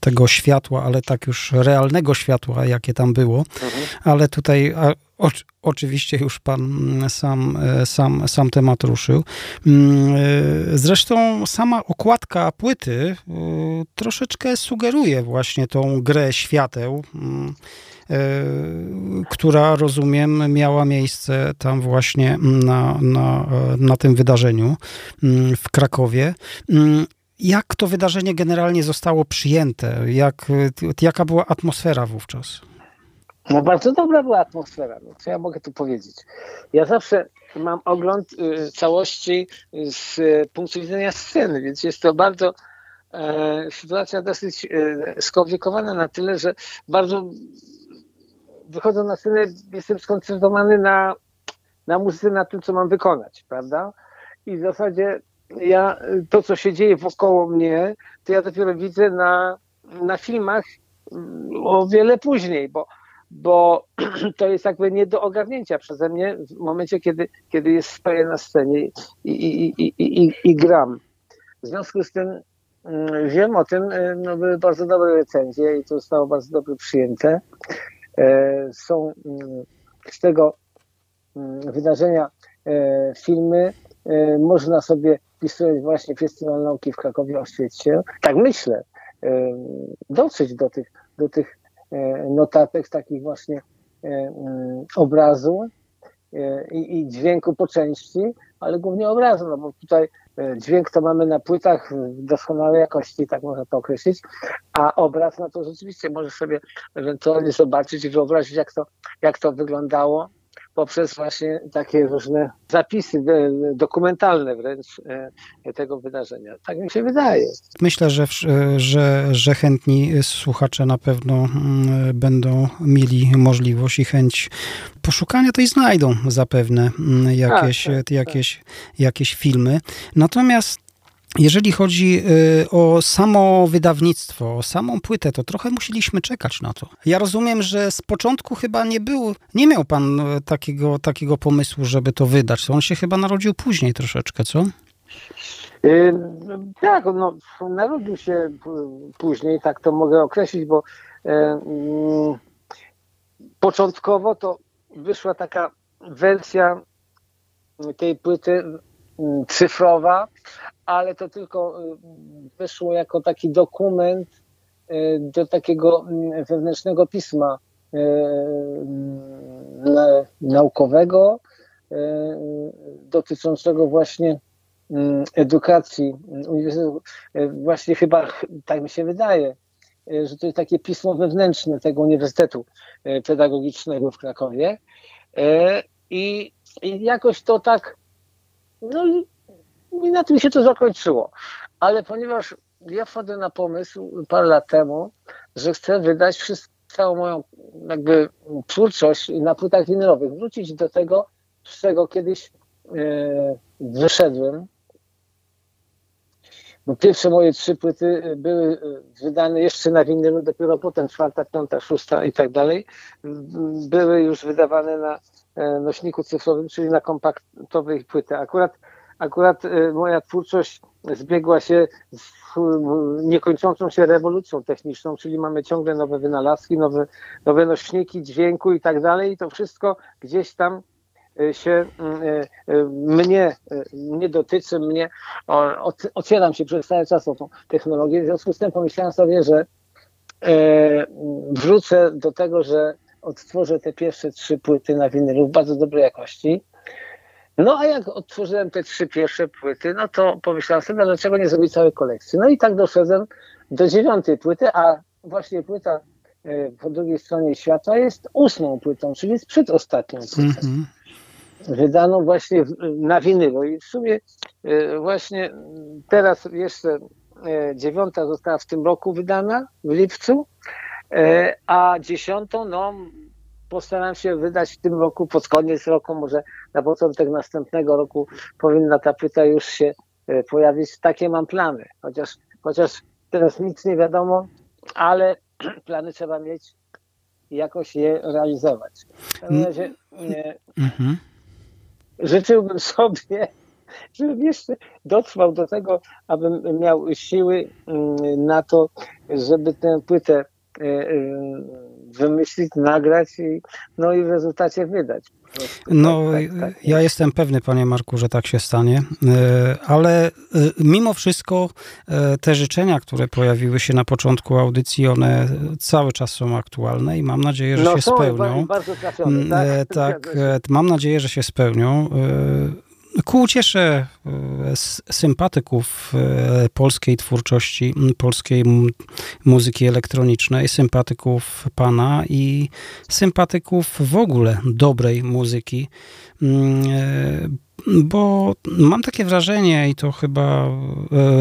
tego światła, ale tak już realnego światła, jakie tam było, mhm. ale tutaj o, oczywiście już pan sam, sam, sam temat ruszył. Zresztą sama okładka płyty y, troszeczkę sugeruje właśnie tą grę świateł. E, która rozumiem miała miejsce tam właśnie na, na, na tym wydarzeniu mm, w Krakowie. Mm, jak to wydarzenie generalnie zostało przyjęte? Jak, jaka była atmosfera wówczas? No bardzo dobra była atmosfera, no, co ja mogę tu powiedzieć. Ja zawsze mam ogląd y, całości z y, punktu widzenia sceny, więc jest to bardzo e, sytuacja dosyć e, skomplikowana na tyle, że bardzo wychodzą na scenę, jestem skoncentrowany na, na muzyce, na tym, co mam wykonać, prawda? I w zasadzie ja, to, co się dzieje wokoło mnie, to ja dopiero widzę na, na filmach mm, o wiele później, bo, bo to jest jakby nie do ogarnięcia przeze mnie w momencie, kiedy, kiedy jest stoję na scenie i, i, i, i, i, i gram. W związku z tym mm, wiem o tym, y, no były bardzo dobre recenzje i to zostało bardzo dobrze przyjęte. E, są mm, z tego mm, wydarzenia e, filmy. E, można sobie wpisując właśnie Festiwal Nauki w Krakowie oświecie, tak myślę, dotrzeć do tych, do tych notatek, takich właśnie mm, obrazu i, i dźwięku po części, ale głównie obrazu, no bo tutaj dźwięk to mamy na płytach w doskonałej jakości, tak można to określić, a obraz, no to rzeczywiście możesz sobie ewentualnie zobaczyć i wyobrazić, jak to, jak to wyglądało poprzez właśnie takie różne zapisy e, dokumentalne wręcz e, tego wydarzenia. Tak mi się wydaje. Myślę, że, że, że chętni słuchacze na pewno mm, będą mieli możliwość i chęć poszukania, to i znajdą zapewne mm, jakieś, tak, tak, jakieś, tak. jakieś filmy. Natomiast jeżeli chodzi y, o samo wydawnictwo, o samą płytę, to trochę musieliśmy czekać na to. Ja rozumiem, że z początku chyba nie był, nie miał pan y, takiego, takiego pomysłu, żeby to wydać. On się chyba narodził później troszeczkę, co? Yy, tak, no, narodził się później, tak to mogę określić, bo yy, yy, początkowo to wyszła taka wersja tej płyty cyfrowa, ale to tylko y, wyszło jako taki dokument y, do takiego mm, wewnętrznego pisma naukowego dotyczącego właśnie mm, edukacji. Właśnie chyba, tak mi się wydaje, że to jest takie pismo wewnętrzne tego Uniwersytetu Pedagogicznego w Krakowie. I, i jakoś to tak, no i, na tym się to zakończyło. Ale ponieważ ja wchodzę na pomysł parę lat temu, że chcę wydać wszystko, całą moją jakby twórczość na płytach winylowych, wrócić do tego, z czego kiedyś e, wyszedłem. Bo pierwsze moje trzy płyty były wydane jeszcze na winylu, dopiero potem czwarta, piąta, szósta i tak dalej były już wydawane na e, nośniku cyfrowym, czyli na kompaktowej płyty. Akurat, akurat e, moja twórczość zbiegła się z niekończącą się rewolucją techniczną, czyli mamy ciągle nowe wynalazki, nowe, nowe nośniki dźwięku i tak dalej. I to wszystko gdzieś tam e, się mm, e, mnie, nie dotyczy, mnie ocieram się przez cały czas o tą technologię, w związku z tym pomyślałem sobie, że wrócę do tego, że odtworzę te pierwsze trzy płyty na winylu w bardzo dobrej jakości no a jak otworzyłem te trzy pierwsze płyty, no to pomyślałem sobie, no dlaczego nie zrobić całej kolekcji. No i tak doszedłem do dziewiątej płyty, a właśnie płyta e, po drugiej stronie świata jest ósmą płytą, czyli jest przedostatnią płytą. Mm -hmm. Wydaną właśnie na winylu. I w sumie e, właśnie teraz jeszcze e, dziewiąta została w tym roku wydana, w lipcu, a dziesiątą, no postaram się wydać w tym roku, pod koniec roku, może na początek następnego roku powinna ta płyta już się e, pojawić. Takie mam plany, chociaż, chociaż teraz nic nie wiadomo, ale plany trzeba mieć i jakoś je realizować. W każdym razie nie, mhm. życzyłbym sobie, żebym jeszcze dotrwał do tego, abym miał siły mm, na to, żeby tę płytę wymyślić, nagrać i, no i w rezultacie wydać. No, tak, tak, tak. ja jestem pewny, panie Marku, że tak się stanie, e, ale e, mimo wszystko e, te życzenia, które pojawiły się na początku audycji, one cały czas są aktualne i mam nadzieję, że no, się spełnią. Bardzo trafione, tak, tak mam nadzieję, że się spełnią. Ku uciesze e, sympatyków e, polskiej twórczości, polskiej muzyki elektronicznej, sympatyków pana i sympatyków w ogóle dobrej muzyki, e, bo mam takie wrażenie, i to chyba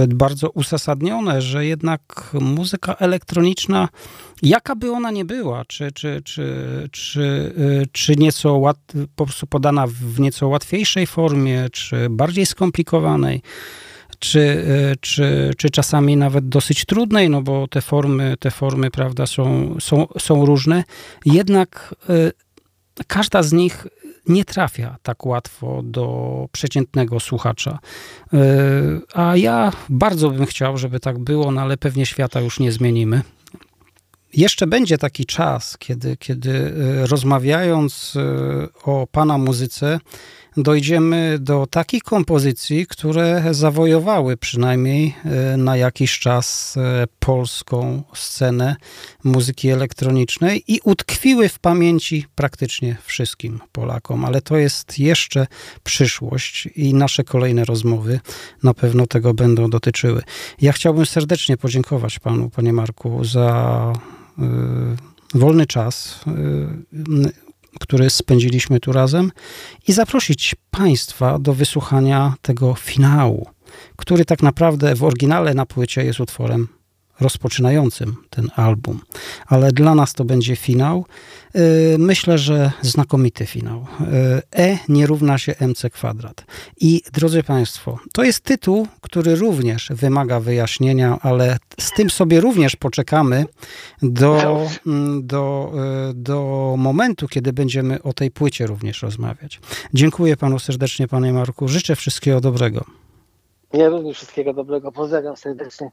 bardzo uzasadnione, że jednak muzyka elektroniczna, jaka by ona nie była, czy, czy, czy, czy, e, czy nieco łat, po prostu podana w nieco łatwiejszej formie, czy bardziej skomplikowanej, czy, e, czy, czy czasami nawet dosyć trudnej, no bo te formy, te formy prawda, są, są, są różne, jednak każda z nich nie trafia tak łatwo do przeciętnego słuchacza. A ja bardzo bym chciał, żeby tak było, no ale pewnie świata już nie zmienimy. Jeszcze będzie taki czas, kiedy, kiedy e, rozmawiając e, o pana muzyce, dojdziemy do takich kompozycji, które zawojowały przynajmniej e, na jakiś czas e, polską scenę muzyki elektronicznej i utkwiły w pamięci praktycznie wszystkim Polakom. Ale to jest jeszcze przyszłość i nasze kolejne rozmowy na pewno tego będą dotyczyły. Ja chciałbym serdecznie podziękować panu, panie Marku, za y, wolny czas. Który spędziliśmy tu razem i zaprosić Państwa do wysłuchania tego finału, który tak naprawdę w oryginale na płycie jest utworem rozpoczynającym ten album. Ale dla nas to będzie finał. Y, myślę, że znakomity finał. Y, e nie równa się mc kwadrat. I drodzy Państwo, to jest tytuł, który również wymaga wyjaśnienia, ale z tym sobie również poczekamy do, mm, do, y, do momentu, kiedy będziemy o tej płycie również rozmawiać. Dziękuję Panu serdecznie, Panie Marku. Życzę wszystkiego dobrego. Ja również wszystkiego dobrego. Pozdrawiam serdecznie.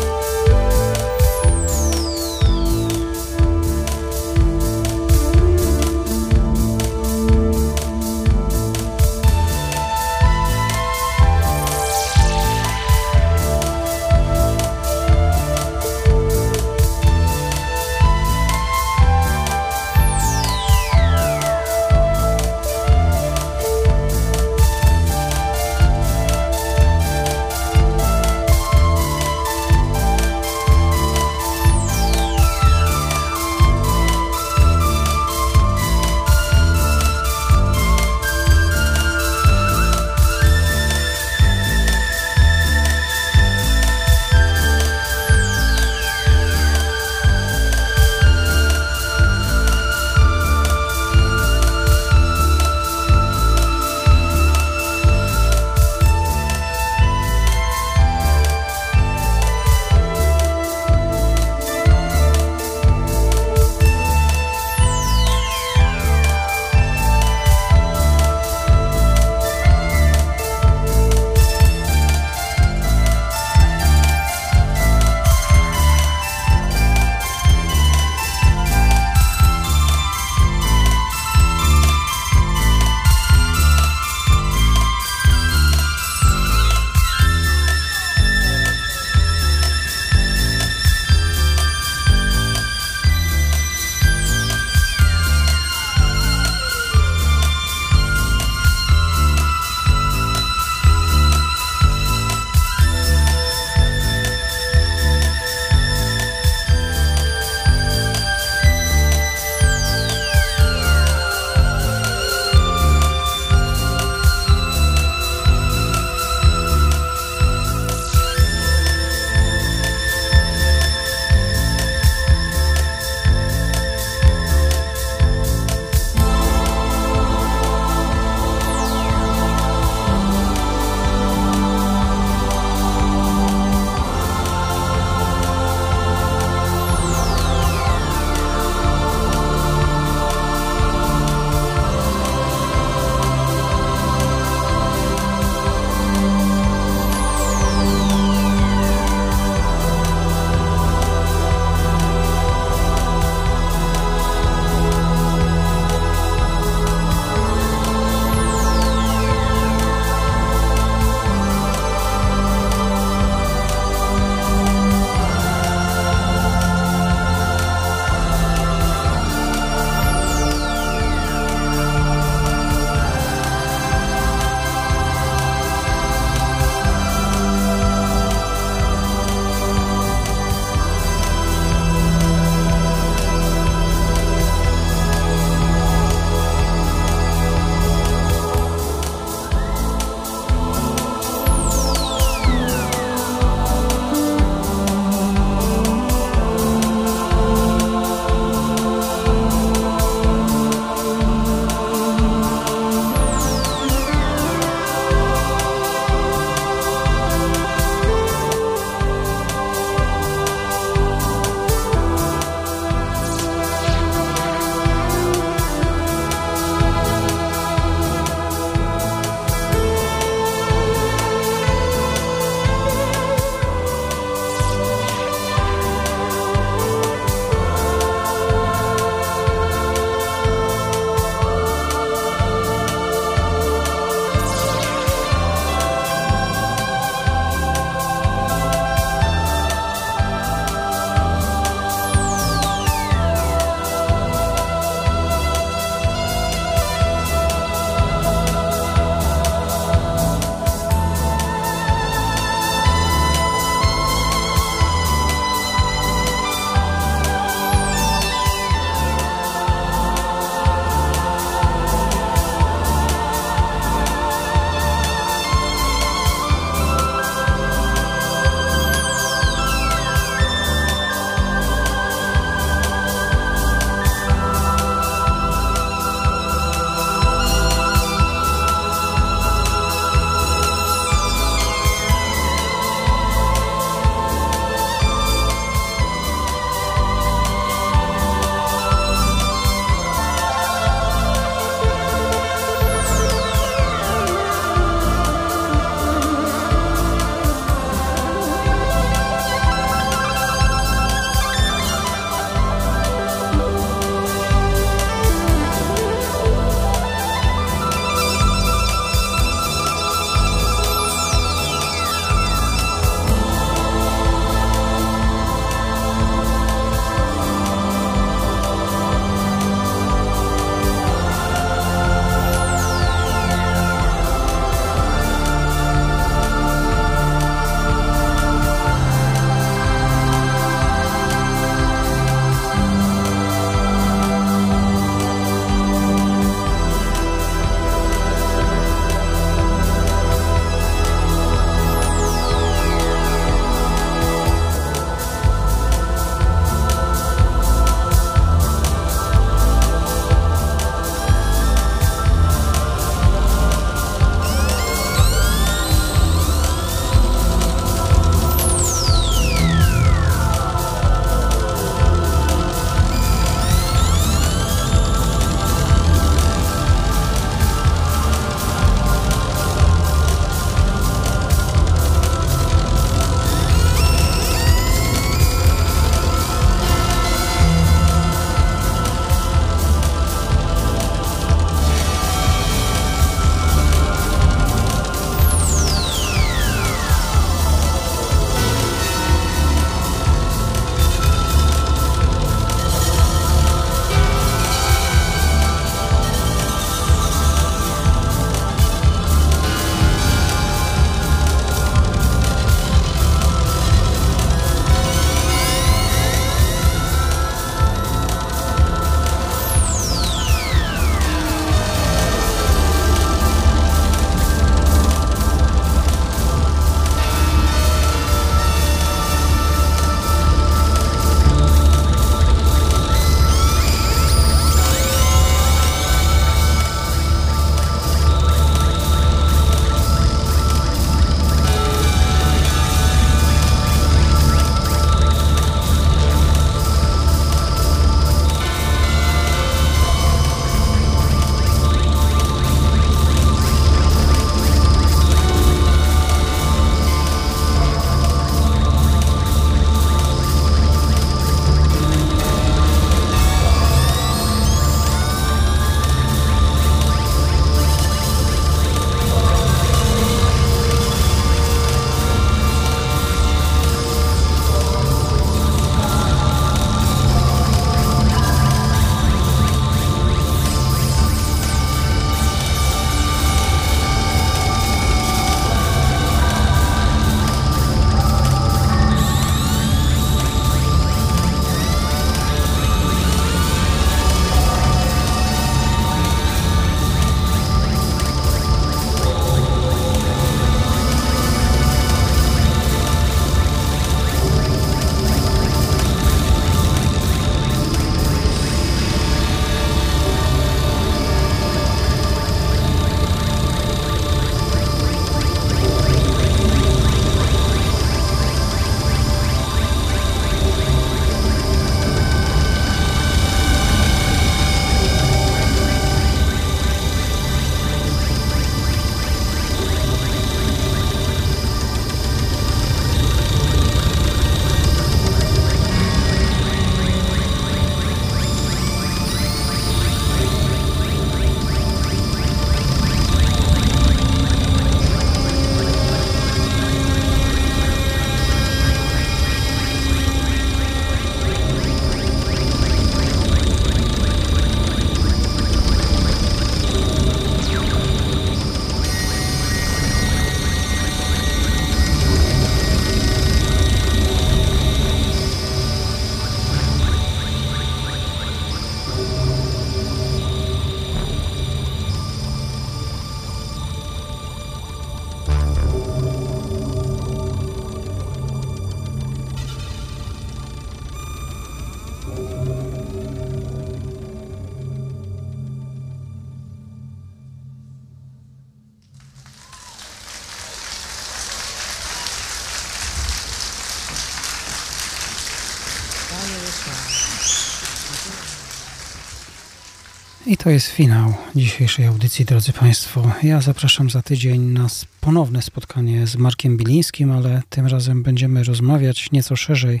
To jest finał dzisiejszej audycji, drodzy Państwo. Ja zapraszam za tydzień na ponowne spotkanie z Markiem Bilińskim, ale tym razem będziemy rozmawiać nieco szerzej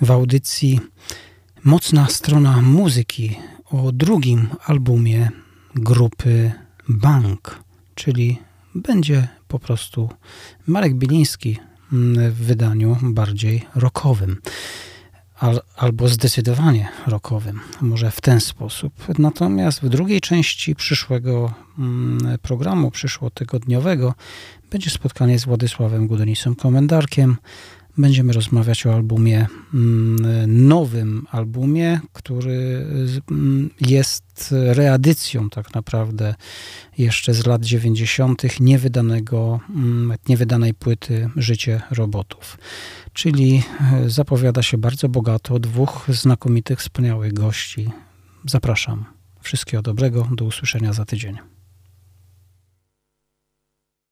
w audycji Mocna strona muzyki o drugim albumie grupy Bank, czyli będzie po prostu Marek Biliński w wydaniu bardziej rockowym al, albo zdecydowanie rokowym, może w ten sposób. Natomiast w drugiej części przyszłego mm, programu, przyszłotygodniowego, będzie spotkanie z Władysławem Gudonisem Komendarkiem. Będziemy rozmawiać o albumie, mm, nowym albumie, który mm, jest reedycją tak naprawdę jeszcze z lat 90. niewydanego, niewydanej płyty Życie robotów czyli e, zapowiada się bardzo bogato. Dwóch znakomitych, wspaniałych gości. Zapraszam. Wszystkiego dobrego. Do usłyszenia za tydzień.